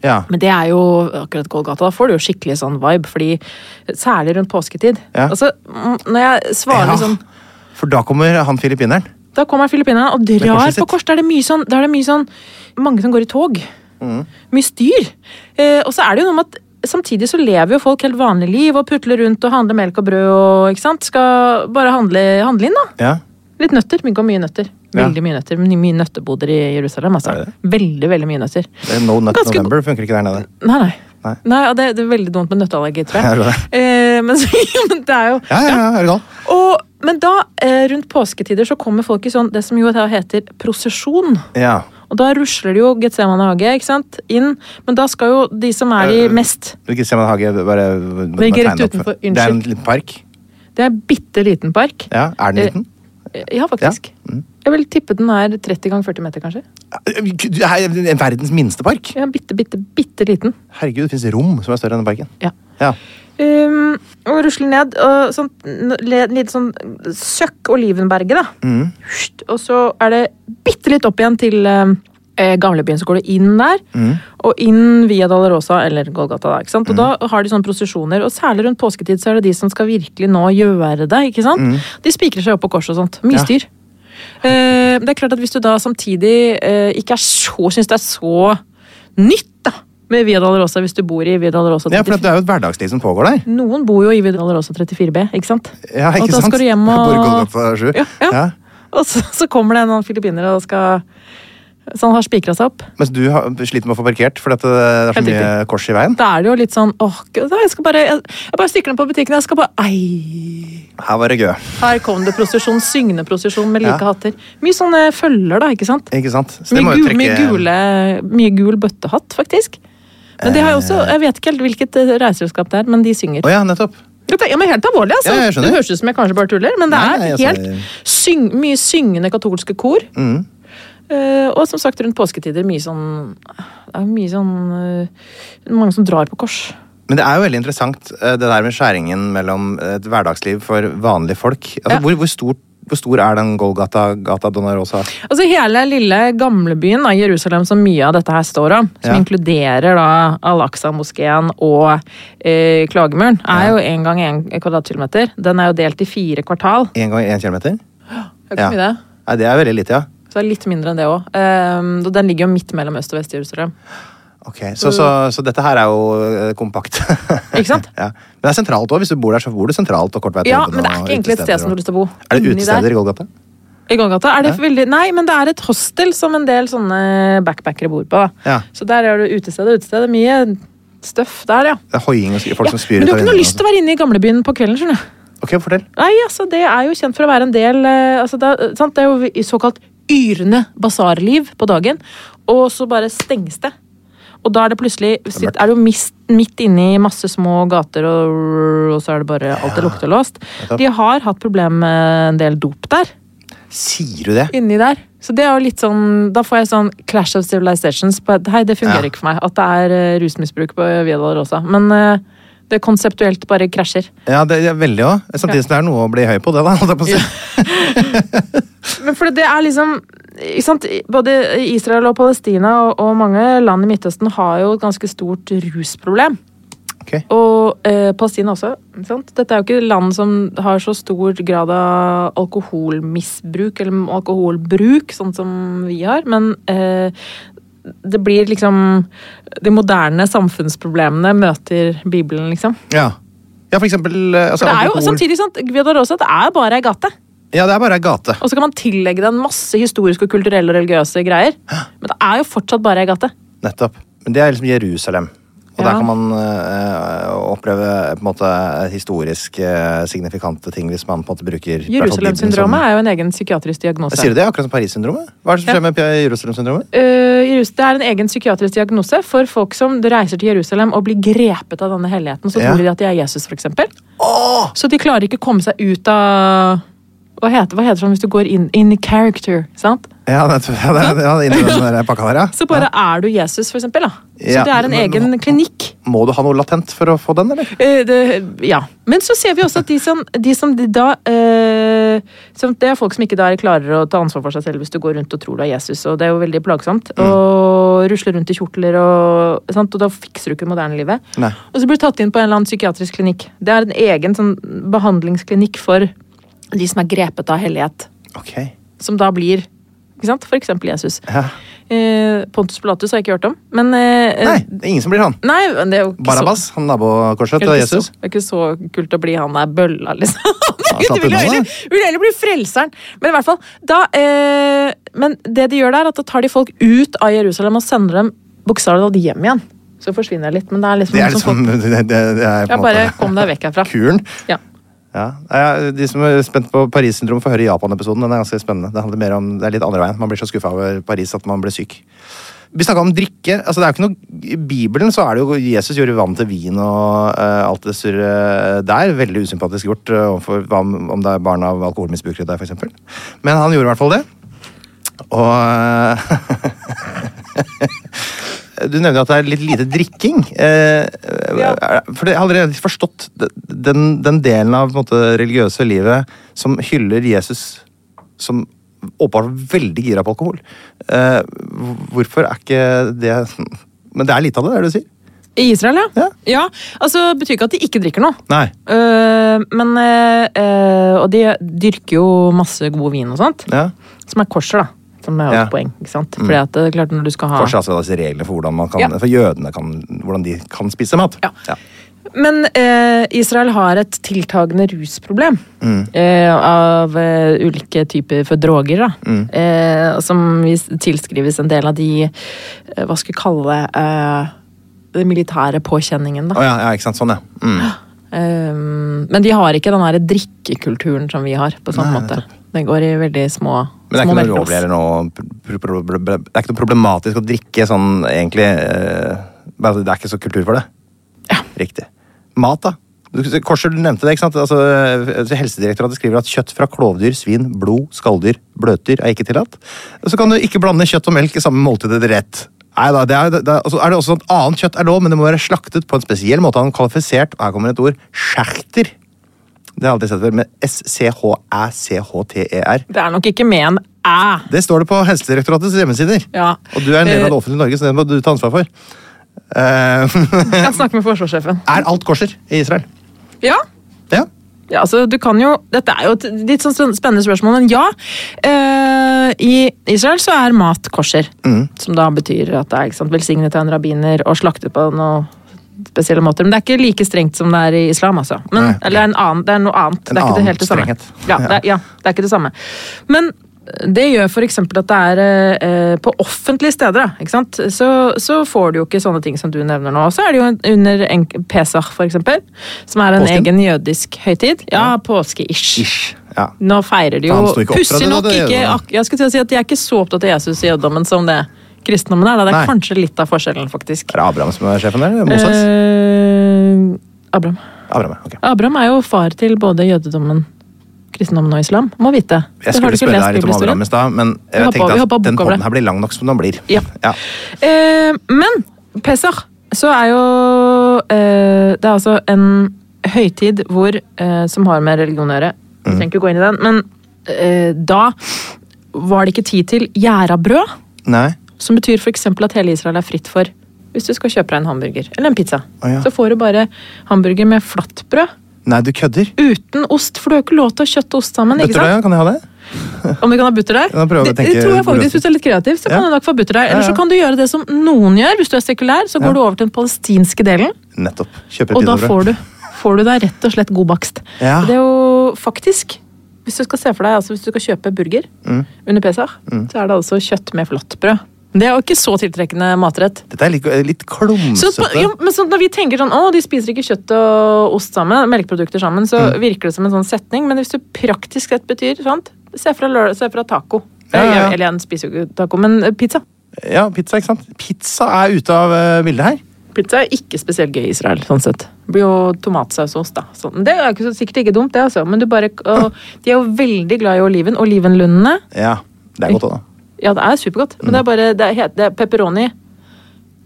[SPEAKER 1] ja.
[SPEAKER 3] Men det er jo akkurat Golgata, da får du jo skikkelig sånn vibe, fordi særlig rundt påsketid.
[SPEAKER 1] Ja.
[SPEAKER 3] Altså, når jeg svarer
[SPEAKER 1] Ja.
[SPEAKER 3] sånn
[SPEAKER 1] For da kommer han filippineren.
[SPEAKER 3] Da kommer filippineren og drar på kors. Da er det mye sånn, da er det mye sånn Mange som går i tog.
[SPEAKER 1] Mm.
[SPEAKER 3] Mye styr. Eh, og så er det jo noe med at samtidig så lever jo folk helt vanlig liv og putler rundt og handler melk og brød og ikke sant? Skal bare handle, handle inn, da.
[SPEAKER 1] Ja.
[SPEAKER 3] Litt nøtter. Mye, mye nøtter. Veldig mye nøtter. Mye nøtteboder i Jerusalem, altså. Veldig, veldig mye nøtter.
[SPEAKER 1] Det er No Nut
[SPEAKER 3] Ganske-
[SPEAKER 1] November funker ikke der nede.
[SPEAKER 3] Nei, nei.
[SPEAKER 1] Nei.
[SPEAKER 3] Nei, og det, det er veldig dumt med nøtteallergi, tror *laughs*
[SPEAKER 1] Ja,
[SPEAKER 3] jeg.
[SPEAKER 1] det.
[SPEAKER 3] Eh, men, så, *laughs* men det er jo
[SPEAKER 1] Ja, ja, ja, er det
[SPEAKER 3] og, Men da, eh, rundt påsketider, så kommer folk i sånn, det som jo heter prosesjon.
[SPEAKER 1] Ja.
[SPEAKER 3] Og da rusler det jo Getsemane hage ikke sant? inn, men da skal jo de som er de
[SPEAKER 1] Øh,
[SPEAKER 3] mest
[SPEAKER 1] en hage bare
[SPEAKER 3] ligger rett utenfor. Unnskyld.
[SPEAKER 1] Det er en liten park.
[SPEAKER 3] Det er en bitte liten park.
[SPEAKER 1] Ja, Er den
[SPEAKER 3] Eh,
[SPEAKER 1] liten?
[SPEAKER 3] Ja, faktisk. Jeg vil tippe den er 30 ganger 40 meter, kanskje.
[SPEAKER 1] Det er verdens minste park.
[SPEAKER 3] Ja, bitte, bitte, bitte liten.
[SPEAKER 1] Herregud, det fins rom som er større enn den parken.
[SPEAKER 3] Ja.
[SPEAKER 1] Ja.
[SPEAKER 3] Um, og rusler ned, og sånn, litt sånn søkk Olivenberget, da.
[SPEAKER 1] Mm.
[SPEAKER 3] Husht, Og så er det bitte litt opp igjen til um, eh, gamlebyen, så går du inn der.
[SPEAKER 1] Mm.
[SPEAKER 3] Og inn via Dalarosa eller Golgata. Da, ikke sant? Og da har de sånne prosesjoner, og særlig rundt påsketid så er det de som skal virkelig nå gjøre det. ikke sant? De spikrer seg opp på kors og sånt. Mye
[SPEAKER 1] styr. Ja.
[SPEAKER 3] styr. Eh, det er klart at Hvis du da samtidig uh, ikke er så, syns det er så nytt med Via Dolorosa hvis du bor i Via Dolorosa
[SPEAKER 1] ja, for det er jo et hverdagsliv som pågår der.
[SPEAKER 3] Noen bor jo i Via Dolorosa 34B, ikke sant?
[SPEAKER 1] Ja, ikke
[SPEAKER 3] og da
[SPEAKER 1] sant?
[SPEAKER 3] skal du hjem og
[SPEAKER 1] Bor i Golgata 7.
[SPEAKER 3] Ja, ja.
[SPEAKER 1] Ja.
[SPEAKER 3] Og så, så kommer det en filippiner og skal Så han har spikra seg opp.
[SPEAKER 1] Mens du har, sliter med å få parkert fordi at det er så mye kors i veien.
[SPEAKER 3] Da er det jo litt sånn åh, jeg skal bare Jeg, jeg bare stikker ned på butikken, jeg skal bare Ei!
[SPEAKER 1] Her var det gøy.
[SPEAKER 3] Her kom det prosesjon, syngende prosesjon med like
[SPEAKER 1] Ja.
[SPEAKER 3] hatter. Mye sånne følger, da, ikke sant?
[SPEAKER 1] Ikke sant?
[SPEAKER 3] Mye, mye, gule, mye gul bøttehatt, faktisk. Men de har jo også, Jeg vet ikke helt hvilket eh, reiseselskap det er, men de synger.
[SPEAKER 1] Oh, ja, nettopp.
[SPEAKER 3] Ja, men helt alvorlig, altså.
[SPEAKER 1] Ja,
[SPEAKER 3] det høres ut som jeg kanskje bare tuller, men det
[SPEAKER 1] Nei,
[SPEAKER 3] er
[SPEAKER 1] nei, altså-
[SPEAKER 3] helt syng, mye syngende katolske kor.
[SPEAKER 1] Mm.
[SPEAKER 3] Uh, og som sagt, rundt påsketider mye sånn Det er mye sånn uh, Mange som drar på kors.
[SPEAKER 1] Men det er jo veldig interessant det der med skjæringen mellom et hverdagsliv for vanlige folk. Altså,
[SPEAKER 3] Ja.
[SPEAKER 1] hvor, hvor, stor, hvor stor er den Golgata Gata Donarosa?
[SPEAKER 3] Altså Hele lille gamlebyen av Jerusalem som mye av dette her står om, som
[SPEAKER 1] Ja.
[SPEAKER 3] inkluderer da Al-Aqsa-moskeen og eh, Klagemuren, er jo en gang en kvadratkilometer. Den er jo delt i fire kvartal.
[SPEAKER 1] Én gang én kilometer?
[SPEAKER 3] Det er ikke
[SPEAKER 1] Ja.
[SPEAKER 3] mye det.
[SPEAKER 1] Nei, det er veldig lite, ja.
[SPEAKER 3] Så det er litt mindre enn det òg. Um, den ligger jo midt mellom Øst- og Vest-Jerusalem.
[SPEAKER 1] Ok, Så, så, så dette her er jo eh, kompakt.
[SPEAKER 3] Ikke sant? *laughs*
[SPEAKER 1] ja. Men det er sentralt òg. Hvis du bor der, så bor du sentralt og kort vei til
[SPEAKER 3] Ja, men det er ikke egentlig et sted som du har lyst til å bo.
[SPEAKER 1] Er det utesteder i Golgata?
[SPEAKER 3] I Golgata er det
[SPEAKER 1] Ja.
[SPEAKER 3] veldig Nei, men det er et hostel som en del sånne backpackere bor på.
[SPEAKER 1] Ja.
[SPEAKER 3] Så der er det utested og utested. Mye støff der, ja.
[SPEAKER 1] Det er hoiing og folk som spyr
[SPEAKER 3] Men du har ikke noe lyst til å være inne i gamlebyen på kvelden, skjønner du.
[SPEAKER 1] Ok, fortell.
[SPEAKER 3] Nei, altså, det er jo kjent for å være en del eh, altså, det, er, sant? det er jo såkalt yrende basarliv på dagen, og så bare stenges det. Og da er det plutselig sitt, er du mist, midt inne i masse små gater, og, og så er det bare alt er luktelåst.
[SPEAKER 1] låst.
[SPEAKER 3] De har hatt problem med en del dop der.
[SPEAKER 1] Sier du det?
[SPEAKER 3] inni der. Så det er jo litt sånn, Da får jeg sånn Clash of Civilizations. på Hei, det fungerer
[SPEAKER 1] Ja.
[SPEAKER 3] ikke for meg at det er eh, rusmisbruk på Via også. Men eh, det konseptuelt bare krasjer.
[SPEAKER 1] Ja, det er veldig òg. Samtidig som det er noe å bli høy på, det, da. på ja. *laughs*
[SPEAKER 3] Men for det er liksom? Både Israel og Palestina og, og mange land i Midtøsten har jo et ganske stort rusproblem.
[SPEAKER 1] Okay.
[SPEAKER 3] Og eh, Palestina også. Dette er jo ikke land som har så stor grad av alkoholmisbruk eller alkoholbruk, sånn som vi har, men eh, det blir liksom De moderne samfunnsproblemene møter Bibelen, liksom.
[SPEAKER 1] Ja. ja, for eksempel eh, altså,
[SPEAKER 3] For det er jo samtidig sant, Via Dolorosa, det er bare ei gate.
[SPEAKER 1] Ja, det er bare ei gate.
[SPEAKER 3] Og så kan man tillegge den masse historiske og kulturelle og religiøse greier. Men det er jo fortsatt bare ei gate.
[SPEAKER 1] Nettopp. Men det er liksom Jerusalem. Og der kan man eh, oppleve på en måte historisk eh, signifikante ting hvis man på en måte bruker
[SPEAKER 3] Jerusalem-syndromet er jo en egen psykiatrisk diagnose.
[SPEAKER 1] Sier du det? Akkurat som Paris-syndromet? Hva er det som skjer med Jerusalem-syndromet?
[SPEAKER 3] Eh, det er en egen psykiatrisk diagnose for folk som reiser til Jerusalem og blir grepet av denne helligheten. Så
[SPEAKER 1] Ja.
[SPEAKER 3] tror de at de er Jesus, for eksempel. Så de klarer ikke å komme seg ut av Hva heter, hva heter det sånn hvis du går inn in character? sant?
[SPEAKER 1] Ja, det, det, ja, den pakka der, ja.
[SPEAKER 3] Så bare er du Jesus, for eksempel. Da. Så
[SPEAKER 1] Ja,
[SPEAKER 3] det er en
[SPEAKER 1] men-
[SPEAKER 3] egen klinikk.
[SPEAKER 1] Må du ha noe latent for å få den, eller?
[SPEAKER 3] Eh, det, ja. Men så ser vi også at de som, de som de da eh, som, Det er folk som ikke klarer å ta ansvar for seg selv hvis du går rundt og tror du er Jesus, og det er jo veldig plagsomt.
[SPEAKER 1] Mm.
[SPEAKER 3] Og rusler rundt i kjortler, og, sant? og da fikser du ikke moderne livet.
[SPEAKER 1] Nei.
[SPEAKER 3] Og så blir du tatt inn på en eller annen psykiatrisk klinikk. Det er en egen sånn, behandlingsklinikk for de som er grepet av hellighet.
[SPEAKER 1] Okay.
[SPEAKER 3] Som da blir ikke sant? for eksempel Jesus.
[SPEAKER 1] Ja.
[SPEAKER 3] Eh, Pontus Pilatus har jeg ikke hørt om, men eh,
[SPEAKER 1] Nei, det er ingen som blir han.
[SPEAKER 3] Nei, men det jo ikke så
[SPEAKER 1] han nabokorset til
[SPEAKER 3] ikke så, det er ikke så kult å bli han der bølla, liksom.
[SPEAKER 1] Ja, *laughs*
[SPEAKER 3] Du vil heller, vil heller bli frelseren. Men i hvert fall, da eh, Men det de gjør der, er at da tar de folk ut av Jerusalem og sender dem bokstavelig talt hjem igjen. Så forsvinner jeg litt, men det er liksom,
[SPEAKER 1] Det er liksom
[SPEAKER 3] folk, *laughs*
[SPEAKER 1] det, det, det er på
[SPEAKER 3] Ja, bare kom deg vekk herfra.
[SPEAKER 1] kuren.
[SPEAKER 3] Ja.
[SPEAKER 1] Ja. De som er spent på Paris-syndrom, får høre Japan-episoden. Den er ganske spennende. Det handler mer om, det er litt andre veien. Man blir så skuffa over Paris at man blir syk. Vi snakka om drikke. altså det er jo ikke noe, I Bibelen så er det jo Jesus gjorde vann til vin og uh, alt det surret der. Veldig usympatisk gjort uh, overfor om om det er barn av alkoholmisbrukere der, f.eks. Men han gjorde i hvert fall det. Og *laughs* Du nevner at det er litt lite drikking. Eh, For jeg har allerede forstått den, den delen av det måte, religiøse livet som hyller Jesus som åpenbart veldig gira på alkohol. Eh, hvorfor er ikke det Men det er lite av det, er det du sier?
[SPEAKER 3] I Israel, ja.
[SPEAKER 1] Ja.
[SPEAKER 3] ja. Altså, det betyr ikke at de ikke drikker noe.
[SPEAKER 1] Nei.
[SPEAKER 3] Uh, men uh, Og de dyrker jo masse god vin og sånt.
[SPEAKER 1] Ja.
[SPEAKER 3] Som er korser, da. Som er
[SPEAKER 1] Ja.
[SPEAKER 3] et poeng. ikke sant? Fordi at det er klart når du skal ha
[SPEAKER 1] Fortsatt altså disse reglene for hvordan man kan,
[SPEAKER 3] Ja.
[SPEAKER 1] for jødene kan, hvordan de kan spise mat.
[SPEAKER 3] Ja. Men eh, Israel har et tiltagende rusproblem. Eh, av eh, ulike typer for droger, da. Eh, som tilskrives en del av de eh, Hva skal vi kalle det eh, Den militære påkjenningen, da.
[SPEAKER 1] ja, ja, ikke sant. Sånn, ja. Mm.
[SPEAKER 3] Eh, men de har ikke den der drikkekulturen som vi har, på sånn
[SPEAKER 1] Nei,
[SPEAKER 3] måte. Det går i veldig små
[SPEAKER 1] Men det er ikke noe eller noe Det er ikke noe problematisk å drikke sånn egentlig eh, bare Det er ikke så kultur for det?
[SPEAKER 3] Ja.
[SPEAKER 1] Riktig. Mat, da? Du- Korser, du nevnte det. ikke sant? Altså, eh, Helsedirektoratet skriver at kjøtt fra klovdyr, svin, blod, skalldyr, bløtdyr er ikke tillatt. Så kan du ikke blande kjøtt og melk i samme måltid til rett. Nei da, det er, det er, altså er det også sånn at Annet kjøtt er lov, men det må være slaktet på en spesiell måte en kvalifisert og her kommer et ord scherter. Det har jeg alltid sett før, med S-C-H-æ-C-H-T-E-R.
[SPEAKER 3] Det er nok ikke med en æ.
[SPEAKER 1] Det står det på Helsedirektoratets hjemmesider.
[SPEAKER 3] Ja.
[SPEAKER 1] Og du er en del av
[SPEAKER 3] Eh,
[SPEAKER 1] det offentlige Norge, så det må du ta ansvar for. Uh,
[SPEAKER 3] Jeg *laughs* kan snakke med forsvarssjefen.
[SPEAKER 1] er alt kosher i Israel?
[SPEAKER 3] Ja,
[SPEAKER 1] Ja.
[SPEAKER 3] Ja, altså du kan jo, Dette er jo et litt sånn spennende spørsmål, men ja. Uh, I Israel så er mat kosher. Som da betyr at det er sant, velsignet av en rabbiner og slaktet på noe spesielle måter. Men det er ikke like strengt som det er i islam, altså. Men,
[SPEAKER 1] Nei, okay.
[SPEAKER 3] Eller en annen, det er noe annet.
[SPEAKER 1] En
[SPEAKER 3] det er ikke det helt det samme.
[SPEAKER 1] strenghet.
[SPEAKER 3] Ja,
[SPEAKER 1] Ja.
[SPEAKER 3] det, ja, det er ikke det samme. Men det gjør f.eks. at det er eh, på offentlige steder, ikke sant? Så, så får du jo ikke sånne ting som du nevner nå. Så er det jo under en, Pesach, eksempel, som er en
[SPEAKER 1] Påsken?
[SPEAKER 3] egen jødisk høytid. Ja, påske-ish.
[SPEAKER 1] Ish. Ja.
[SPEAKER 3] Nå feirer de jo Pussig nok
[SPEAKER 1] det
[SPEAKER 3] ikke Jeg skulle til å si at de er ikke så opptatt av Jesus i jødedommen som det kristendommen er. Da. Det er
[SPEAKER 1] Nei.
[SPEAKER 3] kanskje litt av forskjellen, faktisk.
[SPEAKER 1] Er det Abraham som er sjefen der? Moses?
[SPEAKER 3] Eh, Abraham.
[SPEAKER 1] Abraham, okay. ok.
[SPEAKER 3] Abraham er jo far til både jødedommen, kristendommen og islam. Må vite.
[SPEAKER 1] Jeg
[SPEAKER 3] Det
[SPEAKER 1] skulle spørre deg litt om? Abraham i stad, men jeg
[SPEAKER 3] hoppa-
[SPEAKER 1] tenkte at den
[SPEAKER 3] det.
[SPEAKER 1] her blir lang nok som den blir.
[SPEAKER 3] Ja.
[SPEAKER 1] Ja.
[SPEAKER 3] Eh, men Pesach så er jo eh, Det er altså en høytid hvor, eh, som har med religion å gjøre. Vi
[SPEAKER 1] Mm.
[SPEAKER 3] trenger ikke gå inn i den, men eh, da var det ikke tid til gjærabrød.
[SPEAKER 1] Nei.
[SPEAKER 3] Som betyr f.eks. at hele Israel er fritt for hvis du skal kjøpe deg en hamburger eller en pizza.
[SPEAKER 1] Å, ja.
[SPEAKER 3] Så får du bare hamburger med flatbrød
[SPEAKER 1] Nei, du kødder.
[SPEAKER 3] uten ost, for du har ikke lov til å ha kjøtt og ost sammen. ikke sant?
[SPEAKER 1] Ja, kan jeg ha det? *laughs*
[SPEAKER 3] Om vi kan ha butterdeig? Det, det tror jeg faktisk. Hvis du er litt kreativ, så kan
[SPEAKER 1] Ja.
[SPEAKER 3] du nok få butterdeig. Eller så kan du gjøre det som noen gjør. Hvis du er sekulær, så går
[SPEAKER 1] Ja.
[SPEAKER 3] du over til den palestinske delen.
[SPEAKER 1] Nettopp. Kjøper
[SPEAKER 3] Og da får du, får du deg rett og slett god bakst.
[SPEAKER 1] Ja.
[SPEAKER 3] Det er jo faktisk Hvis du skal se for deg, altså hvis du skal kjøpe burger
[SPEAKER 1] Mm.
[SPEAKER 3] under Pesach, så er det altså kjøtt med flatbrød. Det er jo ikke så tiltrekkende matrett.
[SPEAKER 1] Dette er litt, litt
[SPEAKER 3] Så, ja, men så når vi tenker sånn, å, de spiser ikke kjøtt og ost sammen, melkeprodukter sammen, så
[SPEAKER 1] Mm.
[SPEAKER 3] virker det som en sånn setning, men hvis du praktisk sett betyr, sant? Se fra, se fra taco.
[SPEAKER 1] Ja, ja.
[SPEAKER 3] Eller jeg spiser jo ikke taco, men eh, pizza.
[SPEAKER 1] Ja, pizza, ikke sant? Pizza er ute av eh, bildet her.
[SPEAKER 3] Pizza er ikke spesielt gøy i Israel, sånn sett. Det blir jo tomatsaus og ost, da. Så, det er ikke så, sikkert ikke dumt, det, altså. Men du bare, og, de er jo veldig glad i oliven. Olivenlundene.
[SPEAKER 1] Ja, det er godt òg, da.
[SPEAKER 3] Ja, det er supergodt, men det er bare det er, det er pepperoni.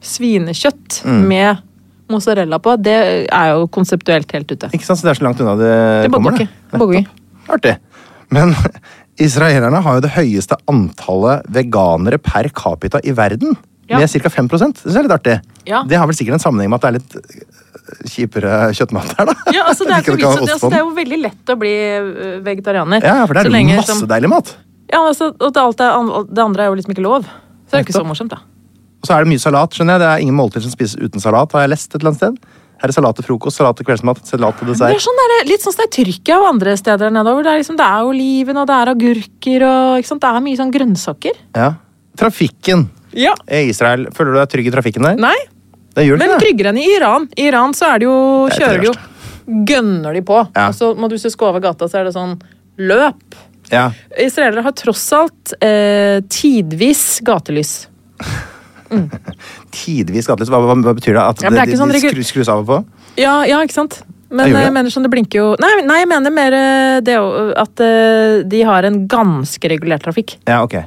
[SPEAKER 3] Svinekjøtt
[SPEAKER 1] Mm.
[SPEAKER 3] med mozzarella på, det er jo konseptuelt helt ute.
[SPEAKER 1] Ikke sant, så det er så langt unna det,
[SPEAKER 3] Det
[SPEAKER 1] kommer.
[SPEAKER 3] ikke. Det bogger ikke.
[SPEAKER 1] Artig. Men *laughs* israelerne har jo det høyeste antallet veganere per capita i verden.
[SPEAKER 3] Ja.
[SPEAKER 1] Med ca. 5 Det synes jeg er litt artig.
[SPEAKER 3] Ja.
[SPEAKER 1] Det har vel sikkert en sammenheng med at det er litt øh, kjipere kjøttmat her, da.
[SPEAKER 3] Ja, altså *laughs* det, er
[SPEAKER 1] det
[SPEAKER 3] så,
[SPEAKER 1] ost
[SPEAKER 3] altså, det er jo veldig lett å bli øh, vegetarianer.
[SPEAKER 1] Ja, for det er
[SPEAKER 3] lenge
[SPEAKER 1] masse
[SPEAKER 3] som-
[SPEAKER 1] deilig mat.
[SPEAKER 3] Ja, altså, og det, alt er, det andre er jo liksom ikke lov. Så det er jo ikke så morsomt, da.
[SPEAKER 1] Og så er det mye salat. skjønner jeg. Det er ingen måltid som spises uten salat, har jeg lest et eller annet sted. Her er salat til frokost, salat til kveldsmat, salat til dessert.
[SPEAKER 3] Det er sånn der, litt sånn som det er Tyrkia og andre steder nedover. Det er, liksom, det er oliven, og det er agurker, og det er mye sånn grønnsaker.
[SPEAKER 1] Ja. Trafikken
[SPEAKER 3] Ja.
[SPEAKER 1] i Israel. Føler du deg trygg i trafikken der?
[SPEAKER 3] Nei,
[SPEAKER 1] Det gjør
[SPEAKER 3] men
[SPEAKER 1] det?
[SPEAKER 3] tryggere enn i Iran. I Iran så er det jo,
[SPEAKER 1] er
[SPEAKER 3] kjører de jo Gønner de på.
[SPEAKER 1] Ja.
[SPEAKER 3] Og så må du skal over gata, så er det sånn løp.
[SPEAKER 1] Ja.
[SPEAKER 3] Israelere har tross alt eh, tidvis gatelys. *laughs*
[SPEAKER 1] Tidvis gatelys. Hva, hva, hva betyr det? At
[SPEAKER 3] Ja, det
[SPEAKER 1] det,
[SPEAKER 3] sånn
[SPEAKER 1] de, skru, skrus av og på?
[SPEAKER 3] Ja, ja, ikke sant? Men
[SPEAKER 1] Jeg
[SPEAKER 3] jeg, mener sånn, det blinker jo Nei, nei jeg mener mer eh, det at eh, de har en ganske regulert trafikk.
[SPEAKER 1] Ja, ok.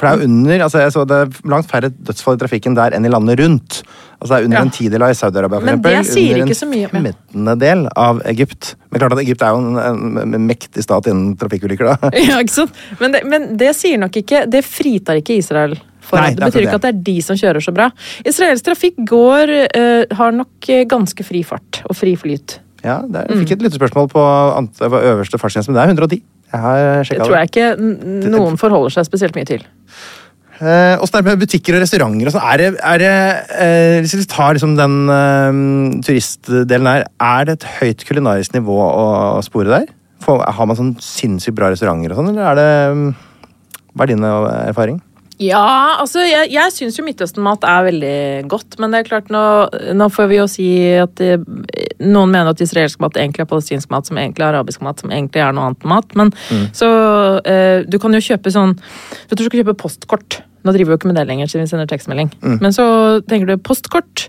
[SPEAKER 1] For det er jo under, altså jeg så det er langt færre dødsfall i trafikken der enn i landet rundt. Altså det er under
[SPEAKER 3] Ja.
[SPEAKER 1] en tidel av i Saudi-Arabia,
[SPEAKER 3] sier
[SPEAKER 1] under en femtendedel av Egypt. Men klart at Egypt er jo en, en, en mektig stat innen trafikkulykker, da. *laughs*
[SPEAKER 3] Ja, ikke sant? Men det, men det sier nok ikke Det fritar ikke Israel.
[SPEAKER 1] Nei,
[SPEAKER 3] det,
[SPEAKER 1] det
[SPEAKER 3] betyr ikke at det er de som kjører så bra. Israelsk trafikk går, uh, har nok eh, ganske fri fart og fri flyt.
[SPEAKER 1] Ja, det er,
[SPEAKER 3] Mm.
[SPEAKER 1] jeg fikk et lyttespørsmål på øverste fartsgrense, men det er 110. Jeg har
[SPEAKER 3] Det
[SPEAKER 1] sjekka
[SPEAKER 3] tror jeg ikke noen forholder seg spesielt mye til.
[SPEAKER 1] Åssen uh, er det med butikker og restauranter og sånn? Er det, er det uh, Hvis vi tar liksom den uh, turistdelen her, er det et høyt kulinarisk nivå å spore der? For, har man sånn sinnssykt bra restauranter og sånn, eller er det mm, Hva er din eh, erfaring?
[SPEAKER 3] Ja, altså jeg, jeg syns jo Midtøsten-mat er veldig godt, men det er klart nå, nå får vi jo si at det, noen mener at israelsk mat egentlig er palestinsk mat, som egentlig er arabisk mat, som egentlig er noe annet mat. Men så eh, Du kan jo kjøpe sånn Vet du, du skal kjøpe postkort. Nå driver vi jo ikke med det lenger, siden vi sender tekstmelding. Men så tenker du postkort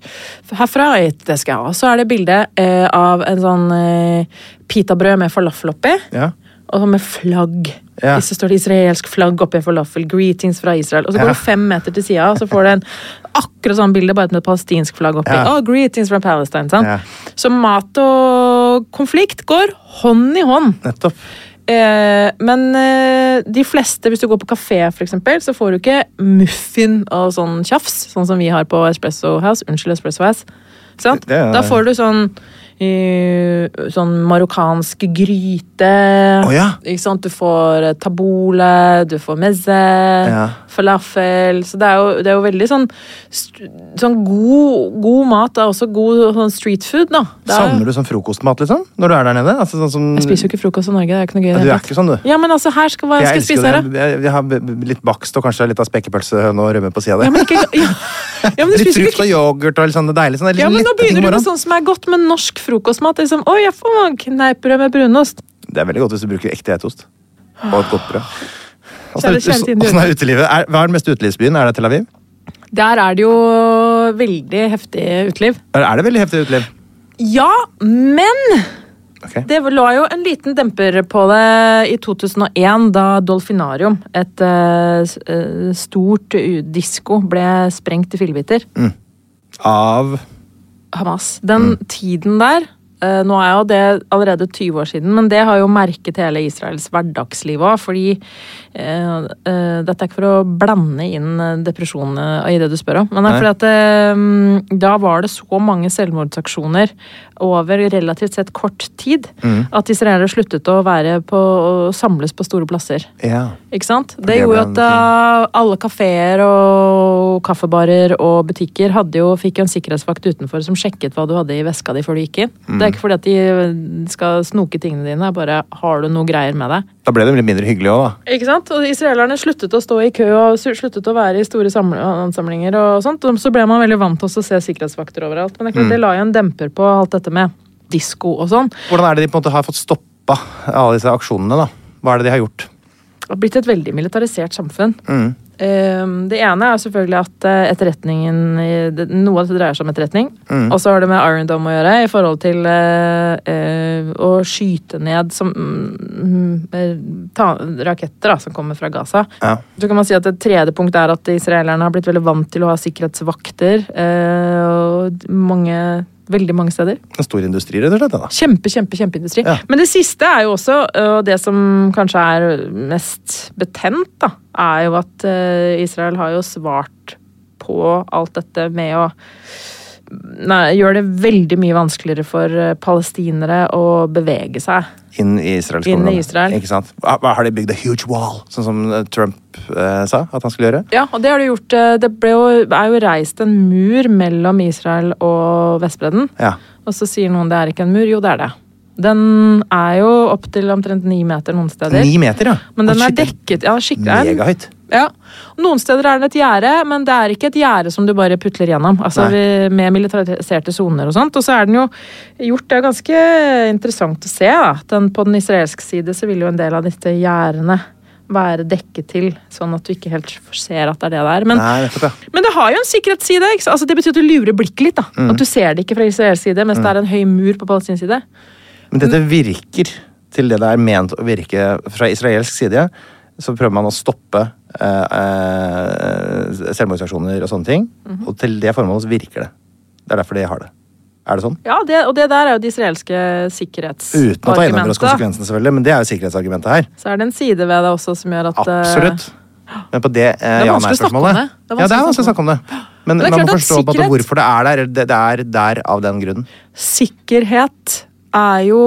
[SPEAKER 3] herfra, det skal jeg ha. Så er det bilde eh, av en sånn eh, pitabrød med falafel oppi.
[SPEAKER 1] Ja.
[SPEAKER 3] Og med flagg.
[SPEAKER 1] Ja.
[SPEAKER 3] Så står det israelsk flagg oppi en falafel. Greetings fra Israel. Og så går
[SPEAKER 1] Ja.
[SPEAKER 3] du fem meter til sida, og så får du en akkurat sånn bilde, bare med et palestinsk flagg oppi.
[SPEAKER 1] Ja.
[SPEAKER 3] Oh, greetings from Palestine, sant?
[SPEAKER 1] Ja.
[SPEAKER 3] Så mat og konflikt går hånd i hånd.
[SPEAKER 1] Nettopp.
[SPEAKER 3] Eh, men eh, de fleste, hvis du går på kafé for eksempel, så får du ikke muffin og sånn tjafs, sånn som vi har på Espresso House. Unnskyld, Espresso House. Sant?
[SPEAKER 1] Det er-
[SPEAKER 3] Da får du sånn sånn marokkansk gryte.
[SPEAKER 1] Oh, ja.
[SPEAKER 3] Du får tabole, tabule, du får mezze,
[SPEAKER 1] Ja.
[SPEAKER 3] Falafel. Så det er jo, det er jo veldig sånn, sånn god, god mat. Er også god sånn street food, da. Er,
[SPEAKER 1] Savner du sånn frokostmat, liksom? Når du er der nede? Altså, sånn sånn,
[SPEAKER 3] jeg spiser jo ikke frokost i Norge, det er ikke noe gøy.
[SPEAKER 1] Ja, du er ikke sånn, du.
[SPEAKER 3] Ja, men altså, her skal hva jeg,
[SPEAKER 1] Jeg
[SPEAKER 3] skal spise her, da.
[SPEAKER 1] Jeg, jeg har litt bakst og kanskje litt av spekepølse og rømme på sida
[SPEAKER 3] Ja,
[SPEAKER 1] der.
[SPEAKER 3] men, ikke, *laughs* ja. Ja, men
[SPEAKER 1] Litt frukt og yoghurt og litt sånn deilig. Sånn,
[SPEAKER 3] ja, men nå begynner du med sånn som er godt med norsk frokostmat. Liksom, Oi, jeg får kneippbrød med brunost.
[SPEAKER 1] Det er veldig godt hvis du bruker ekte geitost. Og et godt brød. Åssen er, utelivet? Er, hva er den beste utelivsbyen? Er det Tel Aviv?
[SPEAKER 3] Der er det jo veldig heftig uteliv.
[SPEAKER 1] Er er det veldig heftig uteliv?
[SPEAKER 3] Ja, men
[SPEAKER 1] Okay.
[SPEAKER 3] det lå jo en liten demper på det i 2001, da Dolfinarium, et uh, stort disko, ble sprengt i fillebiter.
[SPEAKER 1] Av
[SPEAKER 3] Hamas. Den tiden der uh, Nå er jo det allerede 20 år siden, men det har jo merket hele Israels hverdagsliv òg. Fordi Dette er ikke for å blande inn eh, depresjon eh, i det du spør om, men det er fordi at eh, da var det så mange selvmordsaksjoner over relativt sett kort tid
[SPEAKER 1] Mm.
[SPEAKER 3] at israelere sluttet å være på å samles på store plasser.
[SPEAKER 1] Ja.
[SPEAKER 3] Ikke sant? Det gjorde
[SPEAKER 1] jo
[SPEAKER 3] at da alle kafeer og kaffebarer og butikker hadde jo, fikk jo en sikkerhetsvakt utenfor som sjekket hva du hadde i veska di før du gikk inn.
[SPEAKER 1] Mm.
[SPEAKER 3] Det er ikke fordi at de skal snoke tingene dine, bare har du noe greier med deg.
[SPEAKER 1] Da ble det litt mindre hyggelig òg, da.
[SPEAKER 3] Ikke sant? Og israelerne sluttet å stå i kø og sluttet å være i store ansamlinger og sånt. Og så ble man veldig vant til å se sikkerhetsvakter overalt. Men det, klart,
[SPEAKER 1] Mm.
[SPEAKER 3] det la jo en demper på alt dette med disko og sånn.
[SPEAKER 1] Hvordan er det de på en måte har fått stoppa alle disse aksjonene, da? Hva er det de har gjort?
[SPEAKER 3] Det har blitt et veldig militarisert samfunn.
[SPEAKER 1] Mm.
[SPEAKER 3] Eh, Det ene er selvfølgelig at eh, etterretningen Noe av dette dreier seg om etterretning.
[SPEAKER 1] Mm.
[SPEAKER 3] Og så har det med Iron Dome å gjøre i forhold til eh, eh, å skyte ned som, mm, eh, ta, raketter da, som kommer fra Gaza.
[SPEAKER 1] Ja.
[SPEAKER 3] Så kan man si at Et tredje punkt er at israelerne har blitt veldig vant til å ha sikkerhetsvakter. eh, og mange, veldig mange steder.
[SPEAKER 1] En stor industri, rett og slett? Da.
[SPEAKER 3] Kjempe, kjempe, kjempeindustri.
[SPEAKER 1] Ja.
[SPEAKER 3] Men det siste er jo også, og det som kanskje er mest betent, da, er jo at eh, Israel har jo svart på alt dette med å Nei, gjør det veldig mye vanskeligere for eh, palestinere å bevege seg.
[SPEAKER 1] Inn i Israel.
[SPEAKER 3] Inn i. Israel.
[SPEAKER 1] Ikke sant? Har de bygd a huge wall, sånn som eh, Trump eh, sa at han skulle gjøre?
[SPEAKER 3] Ja, og det har de gjort. eh, Det jo, er jo reist en mur mellom Israel og Vestbredden.
[SPEAKER 1] Ja.
[SPEAKER 3] Og så sier noen det er ikke en mur. Jo, det er det. Den er jo opptil omtrent ni meter noen steder.
[SPEAKER 1] Ni meter, ja!
[SPEAKER 3] Men den er dekket ja, skikkelig.
[SPEAKER 1] Megahøyt.
[SPEAKER 3] Ja. Noen steder er det et gjerde, men det er ikke et gjerde som du bare putler gjennom. Altså vi- Med militariserte soner og sånt. Og så er den jo gjort Det er ganske interessant å se. Da. Den, på den israelske side så vil jo en del av disse gjerdene være dekket til, sånn at du ikke helt ser at det er det det er. Men,
[SPEAKER 1] Nei, det,
[SPEAKER 3] men det har jo en sikkerhetsside. Ikke? Altså, det betyr at du lurer blikket litt. da.
[SPEAKER 1] Mm.
[SPEAKER 3] At du ser det ikke fra israelsk side, mens det er en høy mur på palestinsk side.
[SPEAKER 1] Men dette virker til det det er ment å virke fra israelsk side. Så prøver man å stoppe selvmordsaksjoner og sånne ting.
[SPEAKER 3] Mhm.
[SPEAKER 1] Og til det formålet virker det. Det er derfor de har det. Er det sånn?
[SPEAKER 3] Ja, det, Og det der er jo det israelske sikkerhetsargumentet.
[SPEAKER 1] Uten å ta inn oss konsekvensene, selvfølgelig, men det er jo sikkerhetsargumentet her.
[SPEAKER 3] Så er det en side ved det også som gjør at eh,
[SPEAKER 1] Absolutt. Men på det eh,
[SPEAKER 3] er
[SPEAKER 1] ja-
[SPEAKER 3] vanskelig å snakke om
[SPEAKER 1] nei-spørsmålet
[SPEAKER 3] det. Det er
[SPEAKER 1] Ja, det er
[SPEAKER 3] vanskelig
[SPEAKER 1] å snakke om det. Men,
[SPEAKER 3] Men det er
[SPEAKER 1] man må forstå
[SPEAKER 3] sikkerhet-
[SPEAKER 1] hvorfor det er der. Det, det er der av den grunnen.
[SPEAKER 3] Sikkerhet er jo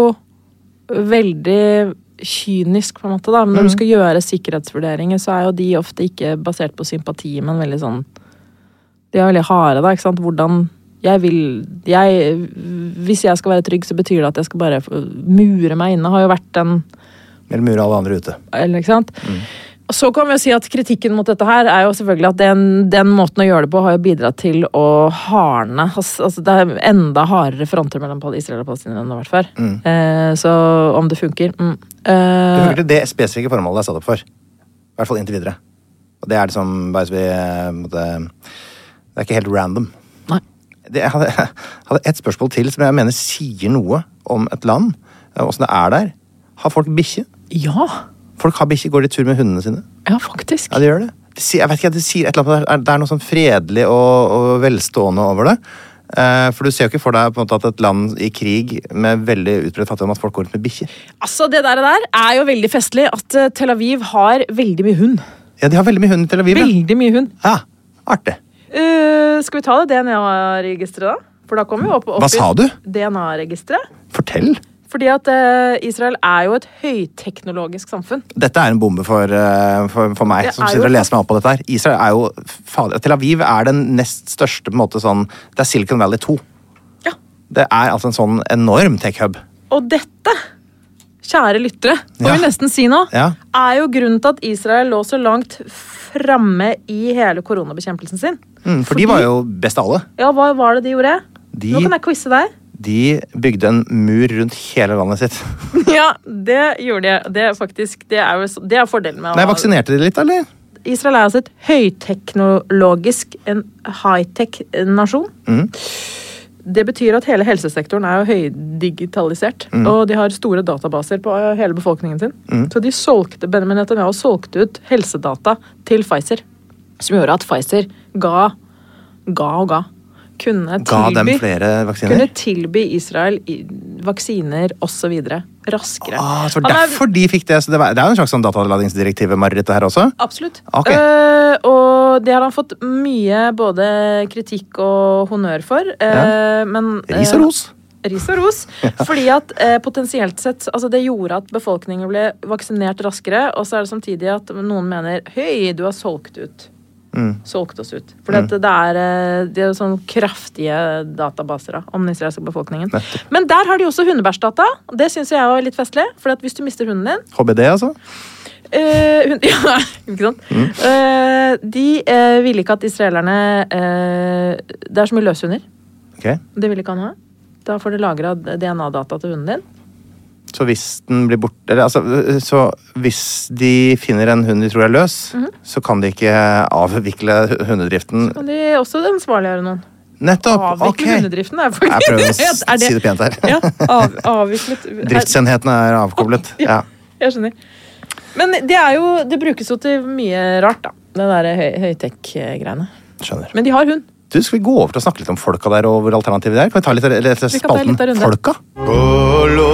[SPEAKER 3] veldig kynisk, på en måte. da. Men når du skal gjøre sikkerhetsvurderinger, så er jo de ofte ikke basert på sympati, men veldig sånn De er veldig harde, da. ikke sant? Hvordan jeg vil jeg, Hvis jeg skal være trygg, så betyr det at jeg skal bare mure meg inne. Har jo vært den
[SPEAKER 1] Eller mure alle andre ute.
[SPEAKER 3] eller, ikke sant? Og Så kan vi jo si at Kritikken mot dette her er jo selvfølgelig at den, den måten å gjøre det på har jo bidratt til å hardne Altså Det er enda hardere fronter mellom Israel og Palestina enn det har vært før. Eh, så om det funker mm.
[SPEAKER 1] Det
[SPEAKER 3] eh,
[SPEAKER 1] funker til det spesifikke formålet det er satt opp for. I hvert fall inntil videre. Og det er liksom bare så vi eh, måtte, Det er ikke helt random.
[SPEAKER 3] Nei.
[SPEAKER 1] Det, jeg hadde, *laughs* hadde et spørsmål til som jeg mener sier noe om et land. eh, Åssen det er der. Har folk bikkje?
[SPEAKER 3] Ja!
[SPEAKER 1] Folk har bikkjer. Går de tur med hundene sine?
[SPEAKER 3] Ja, faktisk.
[SPEAKER 1] Ja, de gjør det. De sier, jeg vet ikke, det sier et eller annet, det. er noe sånn fredelig og, og velstående over det. Eh, for du ser jo ikke for deg på en måte at et land i krig med veldig utbredt fattigdom at folk går rundt med bikkjer.
[SPEAKER 3] Altså, Det der, der er jo veldig festlig at eh, Tel Aviv har veldig mye hund.
[SPEAKER 1] Ja, de har veldig mye hund i Tel Aviv.
[SPEAKER 3] Veldig mye hund.
[SPEAKER 1] Ja, artig.
[SPEAKER 3] Uh, skal vi ta det DNA-registeret, da? For da kommer vi opp, opp
[SPEAKER 1] Hva sa du?
[SPEAKER 3] DNA-registeret.
[SPEAKER 1] Fortell.
[SPEAKER 3] Fordi at uh, Israel er jo et høyteknologisk samfunn.
[SPEAKER 1] Dette er en bombe for, uh, for, for meg, som
[SPEAKER 3] er
[SPEAKER 1] sitter
[SPEAKER 3] jo
[SPEAKER 1] og leser meg opp på dette her. Israel er jo, fader, Tel Aviv er den nest største på en måte sånn Det er Silicon Valley 2.
[SPEAKER 3] Ja.
[SPEAKER 1] Det er altså en sånn enorm tech-hub.
[SPEAKER 3] Og dette, kjære lyttere, får
[SPEAKER 1] Ja.
[SPEAKER 3] vi nesten si nå,
[SPEAKER 1] Ja.
[SPEAKER 3] er jo grunnen til at Israel lå så langt framme i hele koronabekjempelsen sin.
[SPEAKER 1] Mm, for de var jo best av alle.
[SPEAKER 3] Ja, hva var det de gjorde?
[SPEAKER 1] De-
[SPEAKER 3] Nå kan jeg quize deg.
[SPEAKER 1] De bygde en mur rundt hele landet sitt. *laughs*
[SPEAKER 3] Ja, det gjorde de. Det er faktisk, det er, jo, det er fordelen med å
[SPEAKER 1] Nei, Vaksinerte de litt, eller?
[SPEAKER 3] Israel er altså et høyteknologisk, en high-tech-nasjon.
[SPEAKER 1] Mm.
[SPEAKER 3] Det betyr at hele helsesektoren er jo høydigitalisert.
[SPEAKER 1] Mm.
[SPEAKER 3] Og de har store databaser på hele befolkningen sin.
[SPEAKER 1] Mm.
[SPEAKER 3] Så de solgte, Benjamin Netanyahu solgte ut helsedata til Pfizer. Som gjorde at Pfizer ga, ga og ga. Kunne tilby, kunne tilby Israel vaksiner osv. raskere.
[SPEAKER 1] Ah, så
[SPEAKER 3] Han er-
[SPEAKER 1] de fikk det. Så det, var, det er jo en slags sånn datalagringsdirektiv-mareritt her også?
[SPEAKER 3] Absolutt.
[SPEAKER 1] Okay.
[SPEAKER 3] Uh, og det har han fått mye både kritikk og honnør for. eh, men, uh,
[SPEAKER 1] Ris og ros.
[SPEAKER 3] Ris og ros. *laughs* Fordi at eh, potensielt sett Altså det gjorde at befolkningen ble vaksinert raskere, og så er det samtidig at noen mener Høy, du har solgt ut.
[SPEAKER 1] Mm.
[SPEAKER 3] Solgt oss ut. For det er, eh, det er sånn kraftige databaser da, om den israelske befolkningen. Men der har de også hundebæsjdata. Det syns jeg var litt festlig. For at hvis du mister hunden din
[SPEAKER 1] HBD, altså?
[SPEAKER 3] Uh, hun, *laughs* ja, ikke sant?
[SPEAKER 1] Mm.
[SPEAKER 3] Uh, de uh, ville ikke at israelerne Det er så mye løshunder.
[SPEAKER 1] Okay.
[SPEAKER 3] Det vil ikke han ha. Da får de lagra DNA-data til hunden din.
[SPEAKER 1] Så hvis den blir borte eller, altså, Så hvis de finner en hund de tror er løs,
[SPEAKER 3] Mhm.
[SPEAKER 1] så kan de ikke avvikle hundedriften
[SPEAKER 3] Så kan de også ansvarliggjøre noen.
[SPEAKER 1] Nettopp!
[SPEAKER 3] Avvikle
[SPEAKER 1] Ok.
[SPEAKER 3] hundedriften er
[SPEAKER 1] Jeg prøver å *laughs* si det pent her.
[SPEAKER 3] Ja, av, avviklet *laughs*
[SPEAKER 1] Driftsenhetene er avkoblet. *laughs* Ja.
[SPEAKER 3] Jeg skjønner. Men det er jo Det brukes jo til mye rart, da. Den derre høy, høytek-greiene.
[SPEAKER 1] Skjønner.
[SPEAKER 3] Men de har hund.
[SPEAKER 1] Du, Skal vi gå over til å snakke litt om folka der og hvor alternativet er? Kan vi ta litt, litt
[SPEAKER 3] Vi kan ta en
[SPEAKER 1] spalten
[SPEAKER 3] runde.
[SPEAKER 1] Folka?
[SPEAKER 2] כל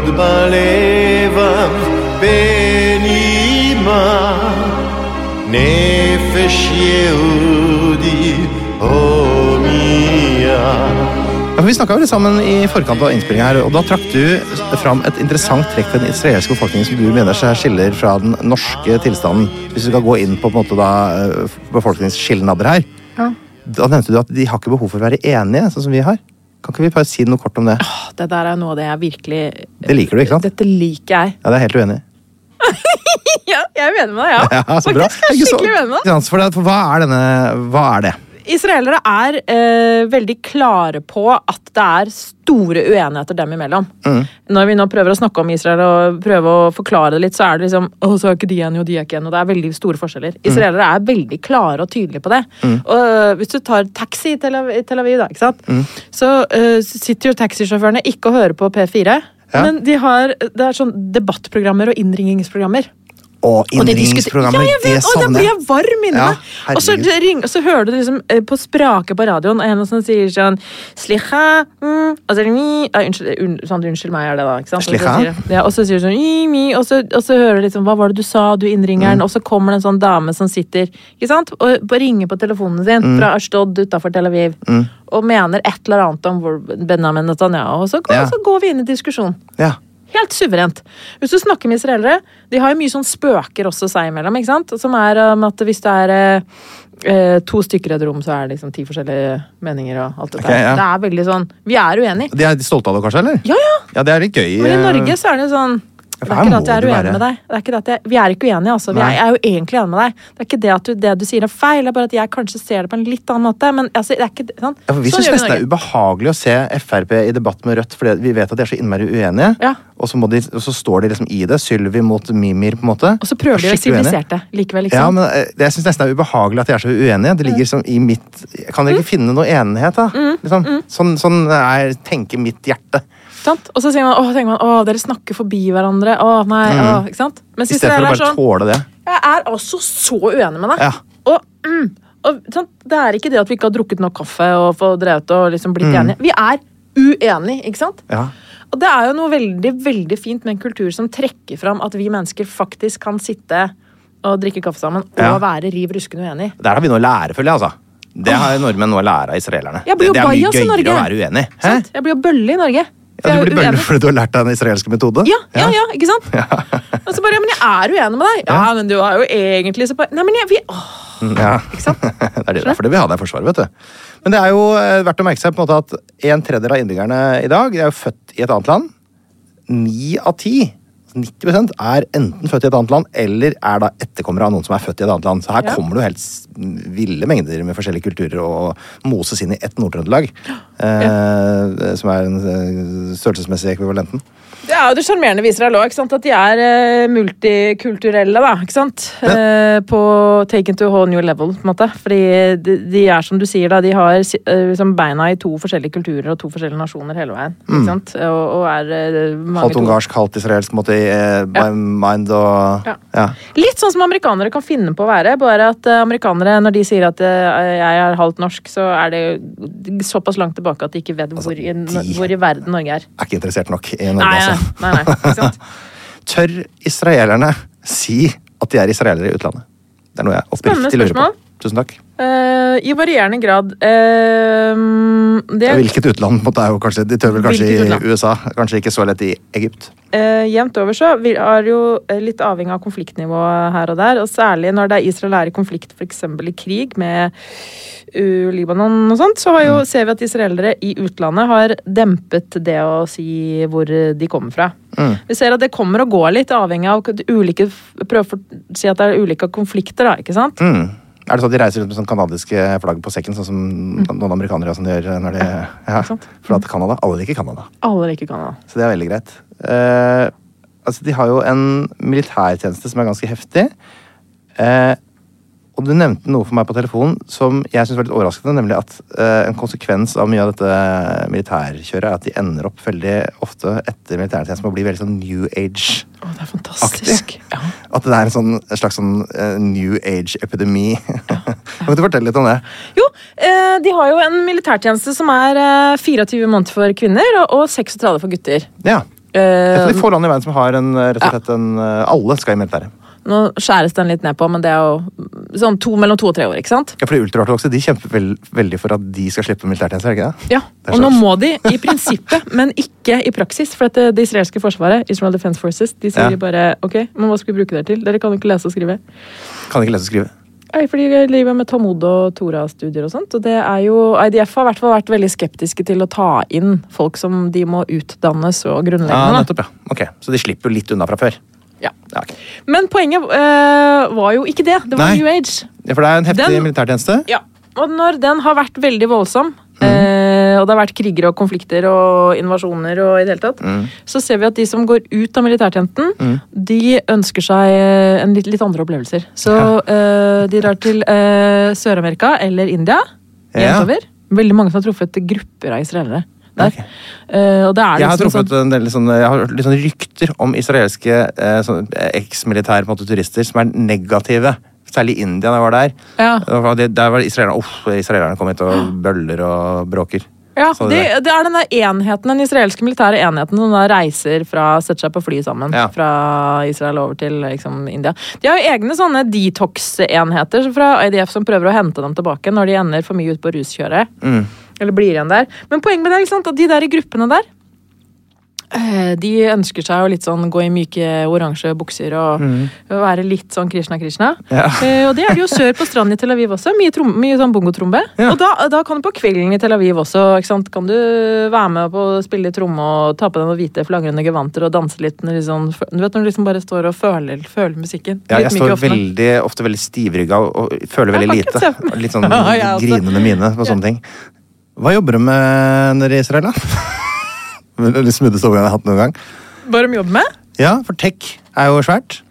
[SPEAKER 2] עוד בלבם בנימה נפש יהודי הומייה
[SPEAKER 1] Ja, for vi snakka jo litt sammen i forkant av innspillinga her, og da trakk du fram et interessant trekk ved den israelske befolkningen som du mener seg skiller fra den norske tilstanden. Hvis du skal gå inn på, på en måte da, eh, befolkningsskilnader her.
[SPEAKER 3] Ja.
[SPEAKER 1] Da nevnte du at de har ikke behov for å være enige, sånn som vi har. Kan ikke vi bare si noe kort om det?
[SPEAKER 3] Det der er noe av det jeg virkelig
[SPEAKER 1] Det liker du, ikke sant?
[SPEAKER 3] Dette liker jeg.
[SPEAKER 1] Ja, det er helt uenig. *laughs*
[SPEAKER 3] Ja, jeg er uenig med deg, ja. *laughs*
[SPEAKER 1] Ja, så bra.
[SPEAKER 3] Faktisk, jeg er skikkelig uenig med deg.
[SPEAKER 1] for hva er denne Hva er det?
[SPEAKER 3] Israelere er eh, veldig klare på at det er store uenigheter dem imellom.
[SPEAKER 1] Mm.
[SPEAKER 3] Når vi nå prøver å snakke om Israel og prøve å forklare det litt, så er det liksom Å, så er ikke de enige, og de er ikke enige. Og det er veldig store forskjeller. Israelere er veldig klare og tydelige på det.
[SPEAKER 1] Mm.
[SPEAKER 3] Og øh, Hvis du tar taxi i Tel Aviv, da, ikke sant?
[SPEAKER 1] Mm.
[SPEAKER 3] så uh, sitter jo taxisjåførene ikke og hører på P4.
[SPEAKER 1] Ja.
[SPEAKER 3] Men de har, det er sånn debattprogrammer og innringningsprogrammer.
[SPEAKER 1] Og
[SPEAKER 3] Og det
[SPEAKER 1] innringningsprogrammer,
[SPEAKER 3] Ja, jeg
[SPEAKER 1] det
[SPEAKER 3] og da
[SPEAKER 1] savner
[SPEAKER 3] blir jeg varm inni
[SPEAKER 1] Ja,
[SPEAKER 3] meg! Og så, ring, og så hører du liksom eh, på sprake på radioen, en som sier sånn Slicha mm, og så mi ja, unnskyld, un, sånn, unnskyld meg, er det da. ikke sant? Og så
[SPEAKER 1] Slicha?
[SPEAKER 3] Ja, og så sier du sånn mi, og, så, og så hører du liksom Hva var det du sa, du innringeren?
[SPEAKER 1] Mm.
[SPEAKER 3] Og så kommer det en sånn dame som sitter ikke sant? og ringer på telefonen sin
[SPEAKER 1] Mm.
[SPEAKER 3] fra Ashtod utafor Tel Aviv og mener et eller annet om Benjamin Netanyahu, og så,
[SPEAKER 1] Ja.
[SPEAKER 3] så går vi inn i diskusjon.
[SPEAKER 1] Ja.
[SPEAKER 3] Helt suverent. Hvis du snakker med israelere, de har jo mye sånn spøker også seg imellom, ikke sant? Som er um, at hvis det er eh, eh, to stykker i et rom, så er det liksom ti forskjellige meninger og alt dette.
[SPEAKER 1] der. ja.
[SPEAKER 3] Det er veldig sånn Vi er uenige.
[SPEAKER 1] De er stolte av det, kanskje? eller?
[SPEAKER 3] Ja, ja.
[SPEAKER 1] Ja, det er litt gøy.
[SPEAKER 3] Men i
[SPEAKER 1] eh,
[SPEAKER 3] Norge så er det sånn det er ikke det at jeg er uenig med deg. Det er jeg, vi er ikke uenige, altså. Vi er, jeg er jo egentlig enig med deg. Det er ikke det at du, det du sier er feil, det er bare at jeg kanskje ser det på en litt annen måte. Men altså, det er ikke sånn.
[SPEAKER 1] Ja, for vi
[SPEAKER 3] Sånn
[SPEAKER 1] syns nesten det er ubehagelig å se Frp i debatt med Rødt, fordi vi vet at de er så innmari uenige.
[SPEAKER 3] Ja.
[SPEAKER 1] Og, så de, og så står de liksom i det, Sylvi mot Mimir, på en måte.
[SPEAKER 3] Og så prøver de å
[SPEAKER 1] sivilisere
[SPEAKER 3] det likevel, liksom.
[SPEAKER 1] Ja, men eh, Jeg syns nesten det er ubehagelig at de er så uenige. Det ligger liksom i mitt Kan dere ikke
[SPEAKER 3] Mm.
[SPEAKER 1] finne noe enighet, da? Liksom. Sånn, sånn er, tenker mitt hjerte.
[SPEAKER 3] Sant? Og så sier man, åh, tenker man åh, dere snakker forbi hverandre. Åh, nei, åh, ikke sant? Mens
[SPEAKER 1] I stedet for å bare
[SPEAKER 3] sånn
[SPEAKER 1] tåle det.
[SPEAKER 3] Jeg er altså så uenig med deg.
[SPEAKER 1] Ja.
[SPEAKER 3] Og, mm, og sant? Det er ikke det at vi ikke har drukket nok kaffe og fått drevet og liksom blitt
[SPEAKER 1] Mm.
[SPEAKER 3] enige. Vi er uenige, ikke sant?
[SPEAKER 1] Ja.
[SPEAKER 3] Og det er jo noe veldig veldig fint med en kultur som trekker fram at vi mennesker faktisk kan sitte og drikke kaffe sammen og
[SPEAKER 1] Ja.
[SPEAKER 3] være riv ruskende uenige.
[SPEAKER 1] Der har vi noe å lære, føler jeg. altså. Det har nordmenn noe å lære av israelerne. Det, det er mye gøyere å være uenig. Hæ?
[SPEAKER 3] Jeg blir jo bølle i Norge.
[SPEAKER 1] Ja, du blir bølle fordi du har lært deg den israelske metode?
[SPEAKER 3] Ja, ja, ja, ikke sant? Og så bare, ja, men jeg er uenig med deg. Ja, men du er jo egentlig så Nei, men jeg, vi, åh,
[SPEAKER 1] Mm, Ja.
[SPEAKER 3] ikke sant? *laughs*
[SPEAKER 1] Det er det derfor de vil ha deg i Forsvaret, vet du. Men det er jo eh, verdt å merke seg på en måte at en tredjedel av innbyggerne i dag er jo født i et annet land. Ni av ti, 90% er enten født i et annet land eller er da etterkommere av noen som er født i et annet land. Så her
[SPEAKER 3] Ja.
[SPEAKER 1] kommer det jo helt ville mengder med forskjellige kulturer og moses inn i ett Nord-Trøndelag. Eh, som er den eh, størrelsesmessige ekvivalenten.
[SPEAKER 3] Det er jo det sjarmerende viser deg òg, at de er eh, multikulturelle, da. ikke sant? Eh, på taken to a whole new level, på en måte. Fordi de, de er som du sier, da, de har eh, liksom beina i to forskjellige kulturer og to forskjellige nasjoner hele veien. ikke sant? Og, og er
[SPEAKER 1] Halvt ungarsk, halvt israelsk, måte, i eh, by mind og
[SPEAKER 3] Ja.
[SPEAKER 1] ja.
[SPEAKER 3] Litt sånn som amerikanere kan finne på å være, bare at amerikanere, når de sier at eh, jeg er halvt norsk, så er det såpass langt tilbake at de ikke vet hvor, i,
[SPEAKER 1] Altså,
[SPEAKER 3] hvor i verden Norge er.
[SPEAKER 1] Er ikke interessert nok i Norge,
[SPEAKER 3] Nei,
[SPEAKER 1] altså.
[SPEAKER 3] nei, nei, ikke sant? *laughs*
[SPEAKER 1] Tør israelerne si at de er israelere i utlandet? Det er noe jeg oppriktig lurer på. Tusen takk.
[SPEAKER 3] Eh, I varierende grad. Uh, det
[SPEAKER 1] Hvilket utland Måtte jeg jo kanskje De tør vel kanskje i
[SPEAKER 3] utland?
[SPEAKER 1] USA. Kanskje ikke så lett i Egypt.
[SPEAKER 3] Uh, Jevnt over så vi- er jo litt avhengig av konfliktnivået her og der. Og særlig når det er Israel er i konflikt, f.eks. i krig med uh, Libanon og sånt, så har jo,
[SPEAKER 1] Mm.
[SPEAKER 3] ser vi at israelere i utlandet har dempet det å si hvor de kommer fra.
[SPEAKER 1] Mm.
[SPEAKER 3] Vi ser at det kommer og går litt, avhengig av ulike Prøve å si at det er ulike konflikter, da, ikke sant?
[SPEAKER 1] Mm. Er det sånn at de reiser rundt med sånn kanadiske flagg på sekken, sånn som
[SPEAKER 3] Mm.
[SPEAKER 1] noen amerikanere de gjør når de *laughs* ja. For at Canada, alle liker Canada.
[SPEAKER 3] Alle liker Canada.
[SPEAKER 1] Så det er veldig greit. Uh, altså, de har jo en militærtjeneste som er ganske heftig. Eh, og du nevnte noe for meg på telefonen som jeg synes var litt overraskende, nemlig at eh, en konsekvens av mye av dette militærkjøret er at de ender opp veldig ofte etter militærtjenesten med å bli veldig sånn new
[SPEAKER 3] age-aktig. det er fantastisk. Ja. *laughs*
[SPEAKER 1] At det er en, sånn, en slags sånn uh, new age-epidemi. *laughs* kan du fortelle litt om det?
[SPEAKER 3] Jo, eh, de har jo en militærtjeneste som er eh, 24 måneder for kvinner og, og 36 for gutter.
[SPEAKER 1] Ja. Er
[SPEAKER 3] Eh,
[SPEAKER 1] de få land i verden som har en, rett og slett en Alle skal i militæret.
[SPEAKER 3] Nå skjæres den litt ned på, men det er jo sånn to, mellom to og tre år, ikke sant?
[SPEAKER 1] Ja, for de ultraortodokse de kjemper vel, veldig for at de skal slippe militærtjeneste, ikke det?
[SPEAKER 3] Ja,
[SPEAKER 1] Det
[SPEAKER 3] Og nå må de i prinsippet, men ikke i praksis. For det, det israelske forsvaret, Israel Defense Forces, de sier
[SPEAKER 1] Ja.
[SPEAKER 3] bare ok, men hva skal vi bruke dere til? Dere kan jo ikke lese og skrive.
[SPEAKER 1] Kan ikke lese og skrive.
[SPEAKER 3] Nei, fordi vi driver med Talmud og Tora-studier og sånt. Og det er jo, IDF har i hvert fall vært veldig skeptiske til å ta inn folk som de må utdannes og grunnleggende. da.
[SPEAKER 1] nettopp, ja. Ok, Så de slipper jo litt unna fra før.
[SPEAKER 3] Ja.
[SPEAKER 1] Ja, okay.
[SPEAKER 3] Men poenget øh, var jo ikke det. Det var
[SPEAKER 1] Nei.
[SPEAKER 3] New Age.
[SPEAKER 1] ja, For det er en heftig
[SPEAKER 3] Den-
[SPEAKER 1] militærtjeneste.
[SPEAKER 3] Ja. Og når den har vært veldig voldsom,
[SPEAKER 1] mm.
[SPEAKER 3] øh, og det har vært kriger og konflikter og invasjoner og i det hele tatt,
[SPEAKER 1] mm.
[SPEAKER 3] så ser vi at de som går ut av militærtjenesten, de ønsker seg eh, en litt, litt andre opplevelser. Så øh, de drar til Sør-Amerika eller India,
[SPEAKER 1] Ja.
[SPEAKER 3] Veldig mange som har truffet grupper av israelere der.
[SPEAKER 1] Okay.
[SPEAKER 3] Uh, og det er
[SPEAKER 1] Jeg har
[SPEAKER 3] liksom
[SPEAKER 1] truffet en del sånne, jeg har litt sånne rykter om israelske uh, eksmilitære turister som er negative. Særlig i India, da jeg var der.
[SPEAKER 3] Ja.
[SPEAKER 1] Det- Der var israelerne Uff, israelerne kom hit og bøller og bråker.
[SPEAKER 3] Ja, det,
[SPEAKER 1] det-
[SPEAKER 3] det er den der enheten, den israelske militære enheten som da reiser fra, setter seg på fly sammen
[SPEAKER 1] Ja.
[SPEAKER 3] fra Israel over til liksom, India. De har jo egne sånne detox-enheter fra IDF som prøver å hente dem tilbake når de ender for mye ut på ruskjøret.
[SPEAKER 1] Mm.
[SPEAKER 3] Eller blir igjen der. Men poenget med det er at de der i gruppene der Eh, De ønsker seg å litt sånn gå i myke oransje bukser og
[SPEAKER 1] Mm.
[SPEAKER 3] være litt sånn Krishna-Krishna.
[SPEAKER 1] Ja.
[SPEAKER 3] Eh, og det er det jo sør på stranden i Tel Aviv også. Mye, trom, mye sånn bongotrombe.
[SPEAKER 1] Ja.
[SPEAKER 3] Og da, da kan du på kvelden i Tel Aviv også? Kan du være med på å spille tromme og ta på deg noen hvite flagrende gevanter og danse litt. Når sånn, du vet når du liksom bare står og føler, føler musikken.
[SPEAKER 1] Ja, jeg står veldig, ofte veldig stivrygga og, og føler veldig lite. Litt sånn *laughs* grinende mine på sånne ting. Hva jobber du med nede i Israel, da? *laughs* Litt smooteste overgang jeg har hatt noen gang.
[SPEAKER 3] Hva de jobber med?
[SPEAKER 1] Ja, for tech er jo svært.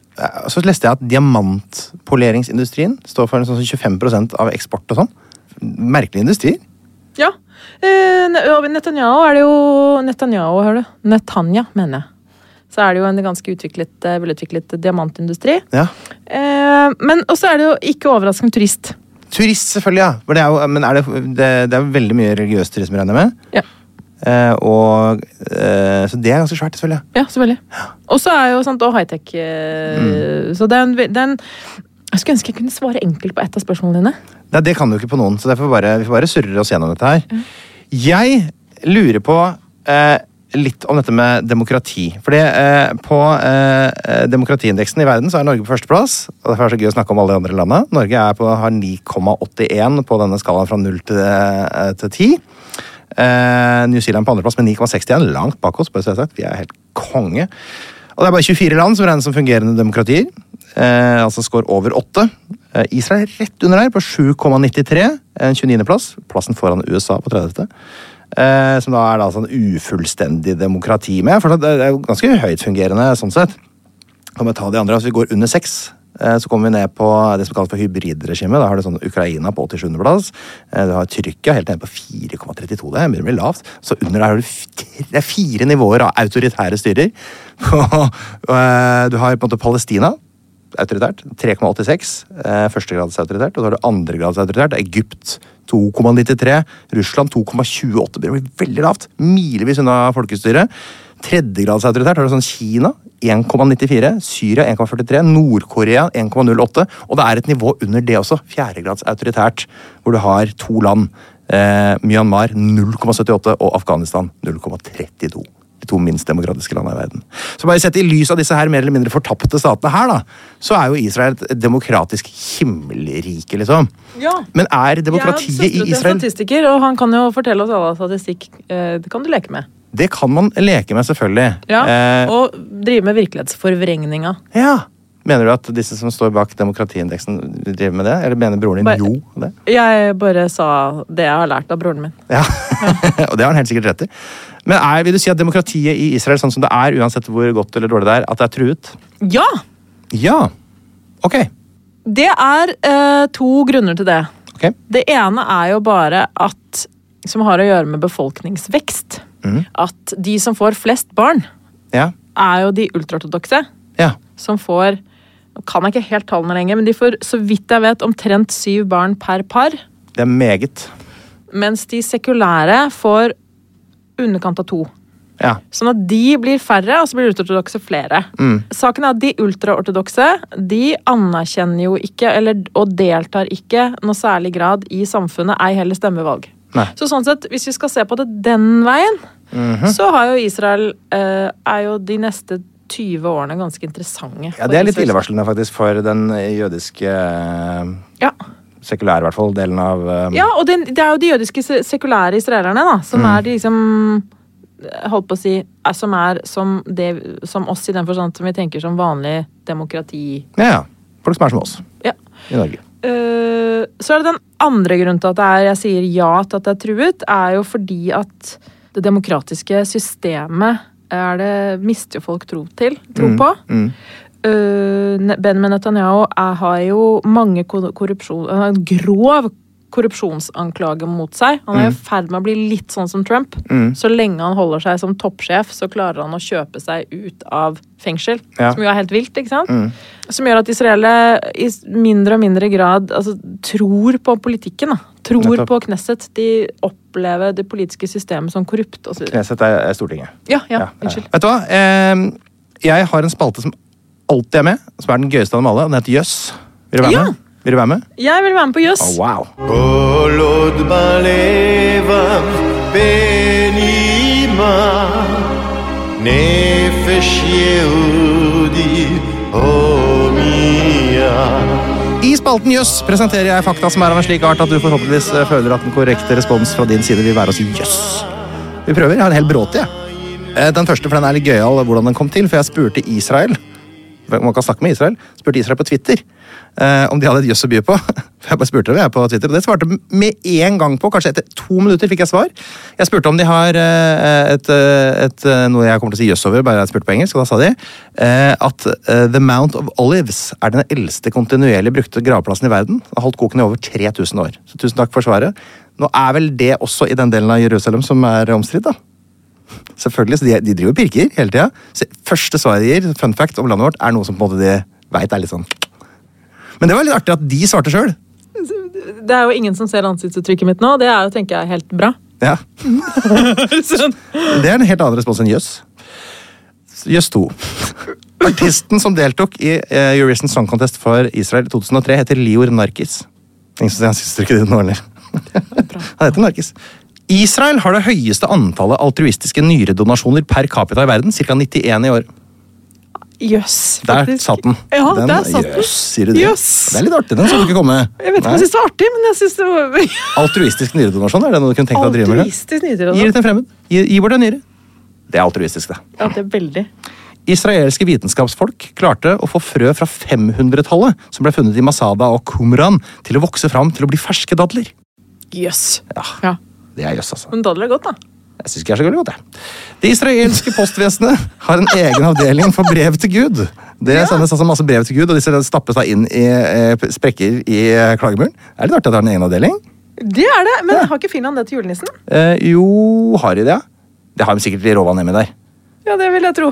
[SPEAKER 1] Så leste jeg at diamantpoleringsindustrien står for en sånn 25% av eksport og sånn. Merkelig industri.
[SPEAKER 3] Ja. Eh, Ne- Netanyahu er det jo Netanyahu, hører du. Netanya, mener jeg. Så er det jo en ganske utviklet, eh, velutviklet diamantindustri.
[SPEAKER 1] Ja.
[SPEAKER 3] Eh, men også er det jo ikke overraskende turist.
[SPEAKER 1] Turist, selvfølgelig, ja. For det er jo, men er det, det, det er veldig mye religiøs turisme, regner jeg med.
[SPEAKER 3] Ja.
[SPEAKER 1] Eh, og, eh, så det er ganske svært, selvfølgelig.
[SPEAKER 3] Ja, selvfølgelig. Og så er jo sant, og high-tech. Eh, Så det er, en, det er en Jeg skulle ønske jeg kunne svare enkelt på ett av spørsmålene dine.
[SPEAKER 1] Nei, det kan du ikke på noen, så derfor bare, vi får bare surre oss gjennom dette her. Jeg lurer på eh, litt om dette med demokrati. Fordi eh, på eh, eh, demokratiindeksen i verden så er Norge på førsteplass. og Derfor er det så gøy å snakke om alle de andre landene. Norge på, har 9,81 på denne skalaen fra 0 til, eh, til 10. Eh, New Zealand på andreplass med 9,61, langt bak oss. så jeg sagt. Vi er helt konge. Og det er bare 24 land som regnes som fungerende demokratier. Altså score over 8. Eh, Israel er rett under her, på 7,93. En 29.-plass. Plassen foran USA på 30. Eh, som da er da sånn ufullstendig demokrati med. For det er jo ganske høyt fungerende sånn sett. Kan vi ta de andre, altså Vi går under 6. Så kommer vi ned på det som kalles for hybridregime. Da har du sånn Ukraina på 87.-plass. Du har Tyrkia helt nede på 4,32. Det begynner å bli lavt. Så under der har du det er fire nivåer av autoritære styrer. *laughs* Eh, Du har på en måte Palestina. Autoritært. 3,86. eh, Førstegrads autoritært. Og så har du andregrads autoritært. Egypt 2,93. Russland 2,28. Det blir veldig lavt. Milevis unna folkestyret. Tredjegradsautoritært har du sånn Kina 1,94. Syria 1,43. Nord-Korea 1,08. Og det er et nivå under det også. Fjerdegradsautoritært, hvor du har to land. Eh, Myanmar 0,78 og Afghanistan 0,32 de to minst demokratiske landene i verden. Så bare sett i lys av disse her mer eller mindre fortapte statene her, da, så er jo Israel et demokratisk himmelrike, liksom.
[SPEAKER 3] Ja.
[SPEAKER 1] Men er demokratiet i
[SPEAKER 3] har Jeg
[SPEAKER 1] Israel
[SPEAKER 3] statistiker, og han kan jo fortelle oss alle statistikk. Eh, Det kan du leke med.
[SPEAKER 1] Det kan man leke med, selvfølgelig.
[SPEAKER 3] Ja,
[SPEAKER 1] Eh,
[SPEAKER 3] Og drive med virkelighetsforvrengninga.
[SPEAKER 1] ja. Mener du at disse som står bak demokratiindeksen, driver med det? Eller mener broren din
[SPEAKER 3] Bare-
[SPEAKER 1] jo det?
[SPEAKER 3] Jeg bare sa det jeg har lært av broren min.
[SPEAKER 1] Ja, *laughs* og det har han helt sikkert rett i. Men er, vil du si at demokratiet i Israel, sånn som det er, uansett hvor godt eller dårlig det er, at det er truet?
[SPEAKER 3] Ja!
[SPEAKER 1] Ja. Ok.
[SPEAKER 3] Det er eh, to grunner til det.
[SPEAKER 1] Ok.
[SPEAKER 3] Det ene er jo bare at Som har å gjøre med befolkningsvekst.
[SPEAKER 1] Mm.
[SPEAKER 3] At de som får flest barn,
[SPEAKER 1] Ja.
[SPEAKER 3] er jo de ultraortodokse.
[SPEAKER 1] Ja.
[SPEAKER 3] Som får Nå kan jeg ikke helt tallene lenger, men de får så vidt jeg vet omtrent syv barn per par.
[SPEAKER 1] Det er meget.
[SPEAKER 3] Mens de sekulære får underkant av to.
[SPEAKER 1] Ja.
[SPEAKER 3] Sånn at de blir færre, og så blir ultraortodokse flere.
[SPEAKER 1] Mm.
[SPEAKER 3] Saken er at De ultraortodokse de anerkjenner jo ikke, eller, og deltar ikke noe særlig grad i samfunnet, ei heller stemmevalg.
[SPEAKER 1] Nei.
[SPEAKER 3] Så sånn sett, Hvis vi skal se på det den veien,
[SPEAKER 1] Mhm.
[SPEAKER 3] så har jo Israel eh, er jo de neste 20 årene ganske interessante.
[SPEAKER 1] Ja, Det er litt illevarslende faktisk for den jødiske eh,
[SPEAKER 3] Ja.
[SPEAKER 1] Sekulære, i hvert fall, delen av um...
[SPEAKER 3] Ja, og det, det er jo de jødiske sekulære israelerne, da, som
[SPEAKER 1] Mm.
[SPEAKER 3] er de liksom Holdt på å si er, Som er som, det, som oss, i den forstand som vi tenker som vanlig demokrati.
[SPEAKER 1] Ja, ja. Folk som er som oss
[SPEAKER 3] Ja.
[SPEAKER 1] i Norge.
[SPEAKER 3] Uh, så er det den andre grunnen til at er, jeg sier ja til at det er truet, er jo fordi at det demokratiske systemet er det, mister folk tro til, tro
[SPEAKER 1] Mm,
[SPEAKER 3] på.
[SPEAKER 1] mm.
[SPEAKER 3] Uh, Benjamin Netanyahu er, har jo mange kor- korrupsjon, en grov korrupsjonsanklage mot seg. Han er i
[SPEAKER 1] Mm.
[SPEAKER 3] ferd med å bli litt sånn som Trump.
[SPEAKER 1] Mm.
[SPEAKER 3] Så lenge han holder seg som toppsjef, så klarer han å kjøpe seg ut av fengsel.
[SPEAKER 1] Ja.
[SPEAKER 3] Som jo er helt vilt, ikke sant?
[SPEAKER 1] Mm.
[SPEAKER 3] Som gjør at israelere i mindre og mindre grad altså, tror på politikken. Da. Tror
[SPEAKER 1] Nettopp.
[SPEAKER 3] på Knesset. De opplever det politiske systemet som korrupt.
[SPEAKER 1] Knesset er, er Stortinget.
[SPEAKER 3] ja, ja, unnskyld.
[SPEAKER 1] Vet du hva? Eh, jeg har en spalte som alltid er med, som er den gøyeste av dem alle. Den heter Jøss. Vil du være
[SPEAKER 3] ja.
[SPEAKER 1] med? Vil du være med?
[SPEAKER 3] Jeg vil være med på Jøss. Yes.
[SPEAKER 1] Oh, wow. I spalten Jøss presenterer jeg fakta som er av en slik art at du forhåpentligvis eh, føler at den korrekte respons fra din side vil være å si jøss. Vi prøver. Jeg har en hel bråte, jeg. Eh, den første for den er litt gøyal hvordan den kom til, for jeg spurte Israel man kan snakke med Israel, spurte Israel på Twitter eh, om de hadde et jøss å by på. *laughs* Jeg bare spurte dem jeg på Twitter, og Det svarte med en gang på. Kanskje etter to minutter fikk jeg svar. Jeg spurte om de har eh, et, eh, et, eh, noe jeg kommer til å si jøss over, bare jeg spurte på engelsk, og da sa de eh, at The Mount of Olives er den eldste kontinuerlig brukte gravplassen i verden. Den har holdt koken i over 3000 år. Så tusen takk for svaret. Nå er vel det også i den delen av Jerusalem som er omstridt, da. Selvfølgelig, så de, de driver og pirker hele tida. Første svaret de gir, fun fact om landet vårt, er noe som på en måte de veit er litt sånn Men det var litt artig at de svarte sjøl.
[SPEAKER 3] Det er jo ingen som ser ansiktsuttrykket mitt nå. Det er jo, tenker jeg, helt bra.
[SPEAKER 1] Ja. *laughs*
[SPEAKER 3] Sånn.
[SPEAKER 1] Det er en helt annen respons enn jøss. Jøss 2. Artisten som deltok i eh, Eurovision Song Contest for Israel i 2003, heter Lior Narkis. Ingen som syns ikke det nå eller? Han heter Narkis. Israel har det høyeste antallet altruistiske nyredonasjoner per capita i verden, ca. 91 i år.
[SPEAKER 3] Jøss,
[SPEAKER 1] Der
[SPEAKER 3] faktisk.
[SPEAKER 1] satt den.
[SPEAKER 3] Ja,
[SPEAKER 1] den
[SPEAKER 3] der satt.
[SPEAKER 1] Jøss, sier du det?
[SPEAKER 3] Jøss.
[SPEAKER 1] Det er litt artig, den skal du ikke komme.
[SPEAKER 3] Jeg vet ikke om jeg syns det var artig, men jeg syns det var *laughs*
[SPEAKER 1] Altruistisk nyredonasjon, er det noe du kunne tenkt deg å drive med? Gi det til en fremmed. Gi, gi bort en nyre. Det er altruistisk, det.
[SPEAKER 3] Ja, det er veldig.
[SPEAKER 1] Israelske vitenskapsfolk klarte å få frø fra 500-tallet som ble funnet i Masada og Kumran, til å vokse fram til å bli ferske dadler.
[SPEAKER 3] Jøss.
[SPEAKER 1] Ja,
[SPEAKER 3] Ja.
[SPEAKER 1] Det er jøss, altså.
[SPEAKER 3] Men dadler er godt, da.
[SPEAKER 1] Jeg syns ikke det er så veldig godt, jeg. Det israelske postvesenet har en egen avdeling for brev til Gud. Det sendes altså masse brev til Gud, og disse stappes da inn i eh, sprekker i eh, klagemuren. Er det litt artig at de har en egen avdeling?
[SPEAKER 3] Det er det, men har ikke Finland det til julenissen?
[SPEAKER 1] Eh, jo, har de det? ja? Det har de sikkert i Rovan hjemme der.
[SPEAKER 3] Ja, det vil jeg tro.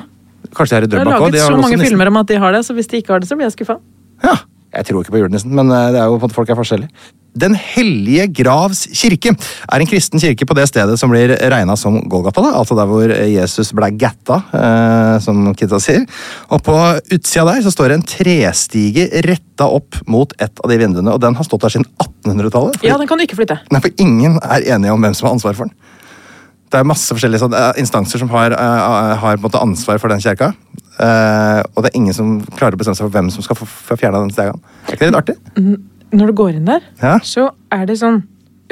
[SPEAKER 1] Kanskje de har i
[SPEAKER 3] Det er
[SPEAKER 1] Drøbak har
[SPEAKER 3] laget så mange filmer om at de har det, så hvis de ikke har det, så blir jeg skuffa.
[SPEAKER 1] Ja, jeg tror ikke på julenissen, men eh, det er jo på at folk er forskjellige. Den hellige gravs kirke er en kristen kirke på det stedet som blir regna som Golgata, da, altså der hvor Jesus ble gatta, eh, som kidsa sier. Og på utsida der så står det en trestige retta opp mot et av de vinduene, og den har stått der siden 1800-tallet.
[SPEAKER 3] Ja, den kan du ikke flytte.
[SPEAKER 1] Nei, for ingen er enige om hvem som har ansvar for den. Det er masse forskjellige sånn, instanser som har, eh, har ansvar for den kjerka. Eh, og det er ingen som klarer å bestemme seg for hvem som skal få, få fjerna den stegen. Er ikke det litt artig?
[SPEAKER 3] Når du går inn der,
[SPEAKER 1] Ja.
[SPEAKER 3] så er det sånn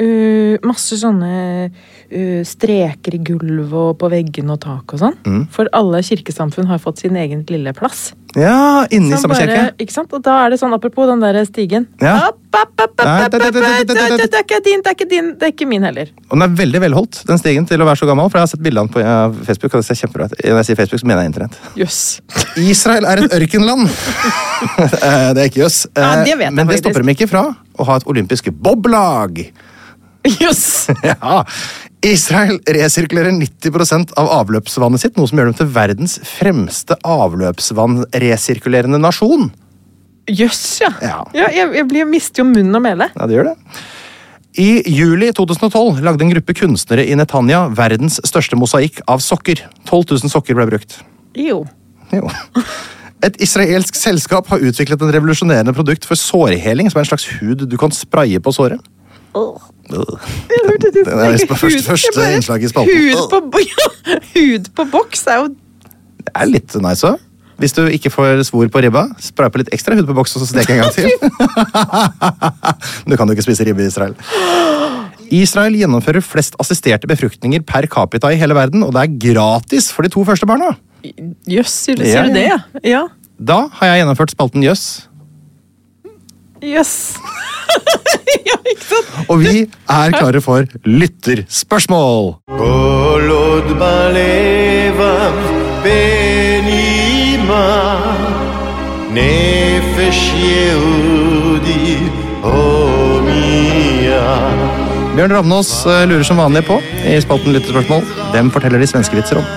[SPEAKER 3] øh, masse sånne uh, streker i gulvet og på veggene og tak og sånn.
[SPEAKER 1] Mm.
[SPEAKER 3] For alle kirkesamfunn har fått sin egen lille plass.
[SPEAKER 1] Ja, inni samme kjerke.
[SPEAKER 3] Ikke sant? Og da er det sånn, apropos den der stigen
[SPEAKER 1] det-
[SPEAKER 3] er ikke din, det er ikke din, det er ikke min heller.
[SPEAKER 1] Og den er veldig velholdt, den stigen, til å være så gammel. For jeg har sett bildene på Facebook, og det ser kjempebra ut. Når jeg sier Facebook, så mener jeg internett.
[SPEAKER 3] Jøss.
[SPEAKER 1] Israel er et ørkenland! *laughs* *laughs* Eh, det er ikke jøss.
[SPEAKER 3] Ja, det vet jeg
[SPEAKER 1] Men det stopper dem ikke fra å ha et olympisk boblag.
[SPEAKER 3] Jøss! *laughs*
[SPEAKER 1] Ja. Israel resirkulerer 90% av avløpsvannet sitt, noe som gjør dem til verdens fremste avløpsvannresirkulerende nasjon.
[SPEAKER 3] Jøss, ja.
[SPEAKER 1] Ja.
[SPEAKER 3] ja jeg, jeg blir, mister jo munnen og mælet.
[SPEAKER 1] Ja, det gjør det. I juli 2012 lagde en gruppe kunstnere i Netanya verdens største mosaikk av sokker. 12 000 sokker ble brukt.
[SPEAKER 3] Jo.
[SPEAKER 1] Jo. Et israelsk selskap har utviklet en revolusjonerende produkt for sårheling, som er en slags hud du kan spraye på såret. Øh.
[SPEAKER 3] Jeg hørte.
[SPEAKER 1] Den er visst første- innslag i spalten.
[SPEAKER 3] Hud på, *laughs* ja, hud på boks er jo
[SPEAKER 1] Det er litt nice òg. Hvis du ikke får svor på ribba, spray på litt ekstra hud på boks og så stek en gang til. *laughs* du kan jo ikke spise ribbe i Israel. Israel gjennomfører flest assisterte befruktninger per capita i hele verden, og det er gratis for de to første barna.
[SPEAKER 3] Jøss, du sier du det?
[SPEAKER 1] ja. Da har jeg gjennomført spalten Jøss,
[SPEAKER 3] Jøss. Yes. *laughs* ja.
[SPEAKER 1] Og vi er klare for lytterspørsmål. Bjørn Ravnås eh, lurer som vanlig på i spalten Lytterspørsmål. Dem forteller de svenske vitser om.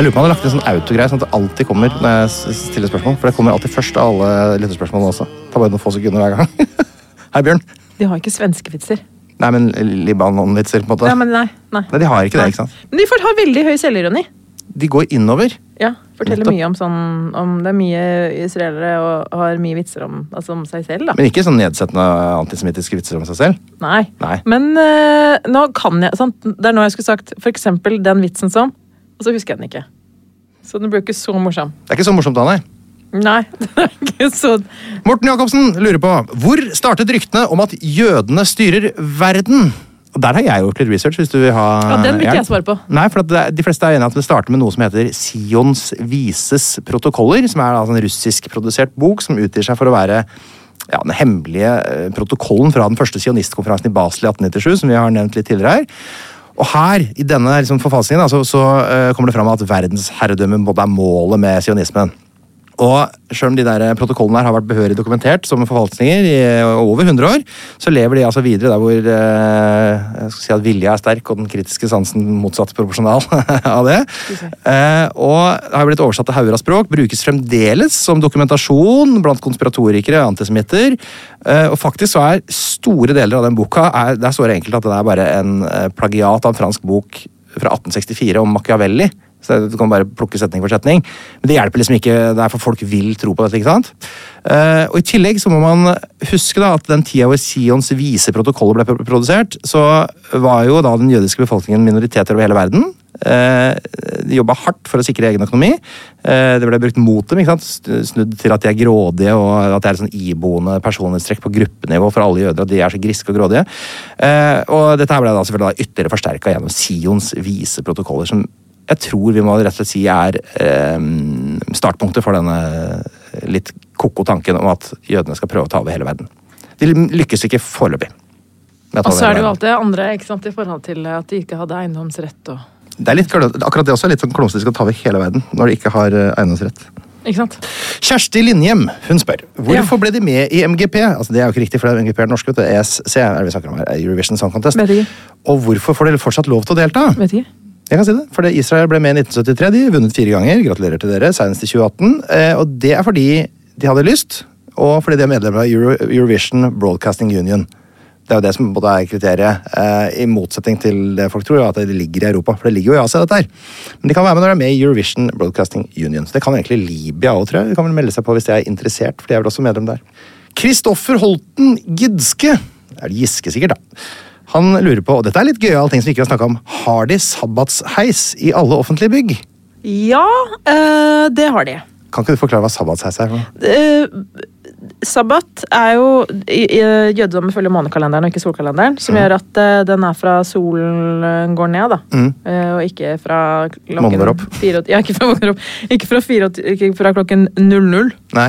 [SPEAKER 1] Jeg lurer på om han har lagt en sånn autogreie, sånn at det alltid kommer når jeg stiller spørsmål. For det kommer alltid først av alle lytterspørsmålene også. Det tar bare noen få sekunder hver gang. *laughs* Hei, Bjørn.
[SPEAKER 3] De har ikke svenskevitser.
[SPEAKER 1] Nei, men Libanon-vitser, på en måte.
[SPEAKER 3] Ja, men nei, nei.
[SPEAKER 1] Nei, de har ikke det, ikke sant?
[SPEAKER 3] Men de får ha veldig høy selvironi.
[SPEAKER 1] De går innover.
[SPEAKER 3] Ja, Forteller
[SPEAKER 1] Nettopp.
[SPEAKER 3] mye om sånn om Det er mye israelere og har mye vitser om, altså om seg selv, da.
[SPEAKER 1] Men ikke sånn nedsettende antisemittiske vitser om seg selv.
[SPEAKER 3] Nei.
[SPEAKER 1] Nei.
[SPEAKER 3] Men eh, nå kan jeg sant? Det er nå jeg skulle sagt for eksempel den vitsen som Og så husker jeg den ikke. Så den ble ikke så morsom.
[SPEAKER 1] Det er ikke så morsomt da, nei.
[SPEAKER 3] Nei, *laughs* det er ikke så
[SPEAKER 1] Morten Jacobsen lurer på hvor startet ryktene om at jødene styrer verden? Og Der har jeg gjort litt research. hvis du vil ha
[SPEAKER 3] Ja, den vil ikke jeg svare på.
[SPEAKER 1] Nei, for er- De fleste er enige at det starter med noe som heter Sions vises protokoller. Som er altså en russiskprodusert bok som utgir seg for å være ja, den hemmelige eh, protokollen fra den første sionistkonferansen i Basel i 1897, som vi har nevnt litt tidligere her. Og her, i denne liksom, forfalskningen, så, så uh, kommer det fram at verdensherredømmen både er målet med sionismen. Og selv om de der protokollene her har vært behørig dokumentert som forvaltninger i over 100 år, så lever de altså videre der hvor eh, jeg skal si at vilja er sterk og den kritiske sansen motsatt proporsjonal *laughs* av det. Eh, og det har blitt oversatt til hauger av språk, brukes fremdeles som dokumentasjon blant konspiratorikere og antisemitter. Eh, og faktisk så er store deler av den boka er, der står det enkelt at det er bare en plagiat av en fransk bok fra 1864 om Machiavelli. Så Du kan bare plukke setning for setning. Men det hjelper liksom ikke. Det er for folk vil tro på dette. ikke sant? Eh, og I tillegg så må man huske da at den tida hvor Sions vise protokoller ble produsert, så var jo da den jødiske befolkningen minoriteter over hele verden. Eh, de jobba hardt for å sikre egen økonomi. Eh, det ble brukt mot dem. ikke sant? Snudd til at de er grådige og at det er et sånn iboende personlighetstrekk på gruppenivå for alle jøder. at de er så griske og grådige. Og dette her ble da selvfølgelig da ytterligere forsterka gjennom Sions vise protokoller, som jeg tror vi må rett og slett si er eh, startpunktet for denne litt ko-ko tanken om at jødene skal prøve å ta over hele verden. De lykkes ikke foreløpig.
[SPEAKER 3] Og så er det jo alt det andre ikke sant, i forhold til at de ikke hadde eiendomsrett og.
[SPEAKER 1] Det er litt, akkurat det også er litt sånn klumsete de skal ta over hele verden når de ikke har eh, eiendomsrett.
[SPEAKER 3] Ikke sant?
[SPEAKER 1] Kjersti Linjem hun spør hvorfor ble de med i MGP. Altså Det er jo ikke riktig, for det er MGP er norsk. vet du. ESC er det vi snakker om her, Eurovision Song Contest. Og hvorfor får dere fortsatt lov til å delta?
[SPEAKER 3] Vet ikke.
[SPEAKER 1] Jeg kan si det, for Israel ble med i 1973. De vunnet fire ganger. Gratulerer til dere, senest i 2018. Eh, og det er fordi de hadde lyst, og fordi de er medlemmer av Euro Eurovision Broadcasting Union. Det er jo det som både er kriteriet, eh, i motsetning til det folk tror, at det ligger i Europa. For det ligger jo i Asia, dette her. Men de kan være med når de er med i Eurovision Broadcasting Union. Så det kan egentlig Libya òg, tror jeg. De kan vel melde seg på hvis de er interessert, for de er vel også medlem der. Kristoffer Holten Gidske. Det er det Giske, sikkert, da. Han lurer på, og dette er litt gøyal ting som vi ikke har snakka om, har de sabbatsheis i alle offentlige bygg?
[SPEAKER 3] Ja, øh, det har de.
[SPEAKER 1] Kan ikke du forklare hva sabbatsheis er?
[SPEAKER 3] Uh. Sabbat er jo Jødedommen følger månekalenderen og ikke solkalenderen, som gjør at uh, den er fra solen går ned, da.
[SPEAKER 1] Mm.
[SPEAKER 3] Uh, og ikke fra klokken
[SPEAKER 1] Måneder opp.
[SPEAKER 3] fire- ja, ikke fra, opp. Ikke fra, fire, ikke fra klokken 00.
[SPEAKER 1] Nei,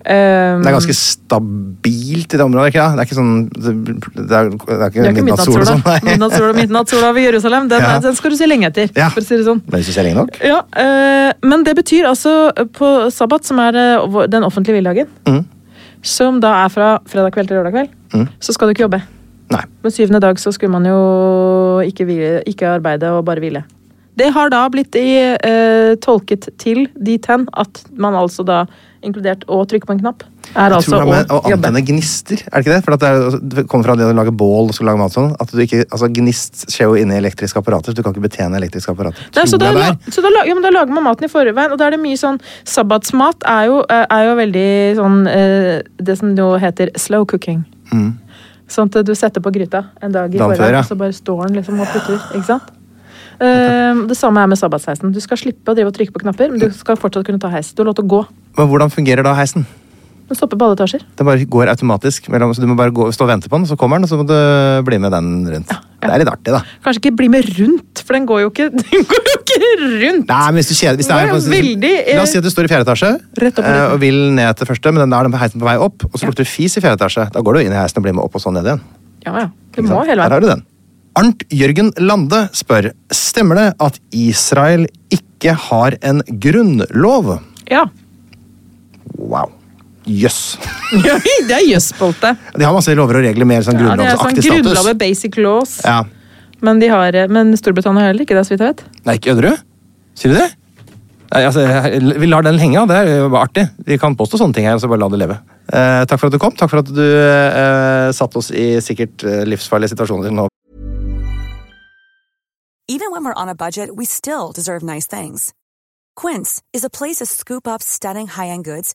[SPEAKER 3] Um,
[SPEAKER 1] det er ganske stabilt i det området, ikke da? Det er ikke sånn Det er, det er ikke,
[SPEAKER 3] det er ikke
[SPEAKER 1] midnattssol og sånn.
[SPEAKER 3] Midnattssol og midnattssol over Jerusalem. Den,
[SPEAKER 1] Ja.
[SPEAKER 3] den skal du se lenge etter,
[SPEAKER 1] Ja.
[SPEAKER 3] for å si det sånn.
[SPEAKER 1] Men hvis du ser lenge nok?
[SPEAKER 3] Ja, uh, men det betyr altså på sabbat, som er eh, den offentlige hviledagen,
[SPEAKER 1] mm.
[SPEAKER 3] som da er fra fredag kveld til lørdag kveld,
[SPEAKER 1] mm.
[SPEAKER 3] så skal du ikke jobbe.
[SPEAKER 1] Nei.
[SPEAKER 3] Men syvende dag så skulle man jo ikke, hvile, ikke arbeide og bare hvile. Det har da blitt i, uh, tolket til dit hen at man altså da, inkludert å trykke på en knapp, er altså å
[SPEAKER 1] å
[SPEAKER 3] jobbe.
[SPEAKER 1] antenne gnister, er det ikke det? For det, er, det kommer fra det å lage bål og skulle lage mat sånn. At du ikke, altså Gnist skjer jo inni elektriske apparater, så du kan ikke betjene elektriske apparater.
[SPEAKER 3] Nei, så da,
[SPEAKER 1] det
[SPEAKER 3] så da, ja, men da lager man maten i forveien, og da er det mye sånn Sabbatsmat er jo, eh, er jo veldig sånn eh, Det som nå heter slow cooking.
[SPEAKER 1] Mm.
[SPEAKER 3] Sånn at du setter på gryta en dag i forveien,
[SPEAKER 1] ja.
[SPEAKER 3] så bare står den liksom og putter. Ikke sant? Uh, det samme er med sabbatsheisen. Du skal slippe å drive og trykke på knapper, men du skal fortsatt kunne ta heis. Du har lov til å gå.
[SPEAKER 1] Men hvordan fungerer da heisen?
[SPEAKER 3] Den stopper på alle etasjer.
[SPEAKER 1] Den bare går automatisk. Mellom, så Du må bare gå, stå og vente på den, så kommer den, og så må du bli med den rundt. Det er litt artig, da.
[SPEAKER 3] Kanskje ikke bli med rundt, for den går jo ikke, *laughs* den går jo ikke rundt!
[SPEAKER 1] Nei, men hvis du kjeder, hvis det
[SPEAKER 3] Det
[SPEAKER 1] er,
[SPEAKER 3] er veldig, eh,
[SPEAKER 1] La oss si at du står i fjerde etasje
[SPEAKER 3] i
[SPEAKER 1] eh, og vil ned til første, men den er den heisen på vei opp, og så lukter det fis i fjerde etasje. Da går du inn i heisen og blir med opp og så ned igjen.
[SPEAKER 3] Ja, ja. Du må hele veien.
[SPEAKER 1] Her har du den. Arnt Jørgen Lande spør stemmer det at Israel ikke har en grunnlov.
[SPEAKER 3] Ja.
[SPEAKER 1] Wow. Jøss.
[SPEAKER 3] det er jøss-bolte.
[SPEAKER 1] De har masse lover og regler mer sånn
[SPEAKER 3] Ja, det er sånn
[SPEAKER 1] grunnlovsaktig status.
[SPEAKER 3] basic laws.
[SPEAKER 1] Ja.
[SPEAKER 3] Men, de har, men Storbritannia har heller ikke det, så vidt jeg vet.
[SPEAKER 1] Nei, ikke Ødre? Sier du det? Nei, altså, vi lar den henge, det er jo artig. Vi kan påstå sånne ting her, så bare la det leve. Eh, takk for at du kom. Takk for at du eh, satte oss i sikkert eh, livsfarlige situasjoner nå.
[SPEAKER 4] Even when we're on a budget, we still deserve nice things. Quince is a place to scoop up stunning high-end goods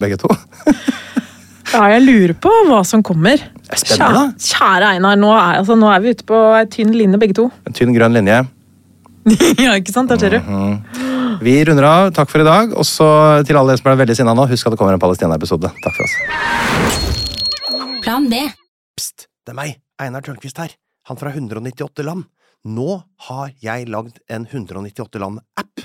[SPEAKER 1] Begge to. *laughs*
[SPEAKER 3] Ja, jeg lurer på hva som kommer.
[SPEAKER 1] Spennende.
[SPEAKER 3] Kjære, kjære Einar, nå er, altså, nå er vi ute på ei tynn linje begge to. *laughs*
[SPEAKER 1] En tynn, grønn linje.
[SPEAKER 3] ja, ikke sant? Der ser du.
[SPEAKER 1] Mhm. Vi runder av. Takk for i dag. Og så til alle dere som er veldig sinna nå, husk at det kommer en Palestina-episode. Takk for oss.
[SPEAKER 5] Plan B.
[SPEAKER 1] Pst, det er meg, Einar Tørnquist her. Han fra 198 land. Nå har jeg lagd en 198 land-app,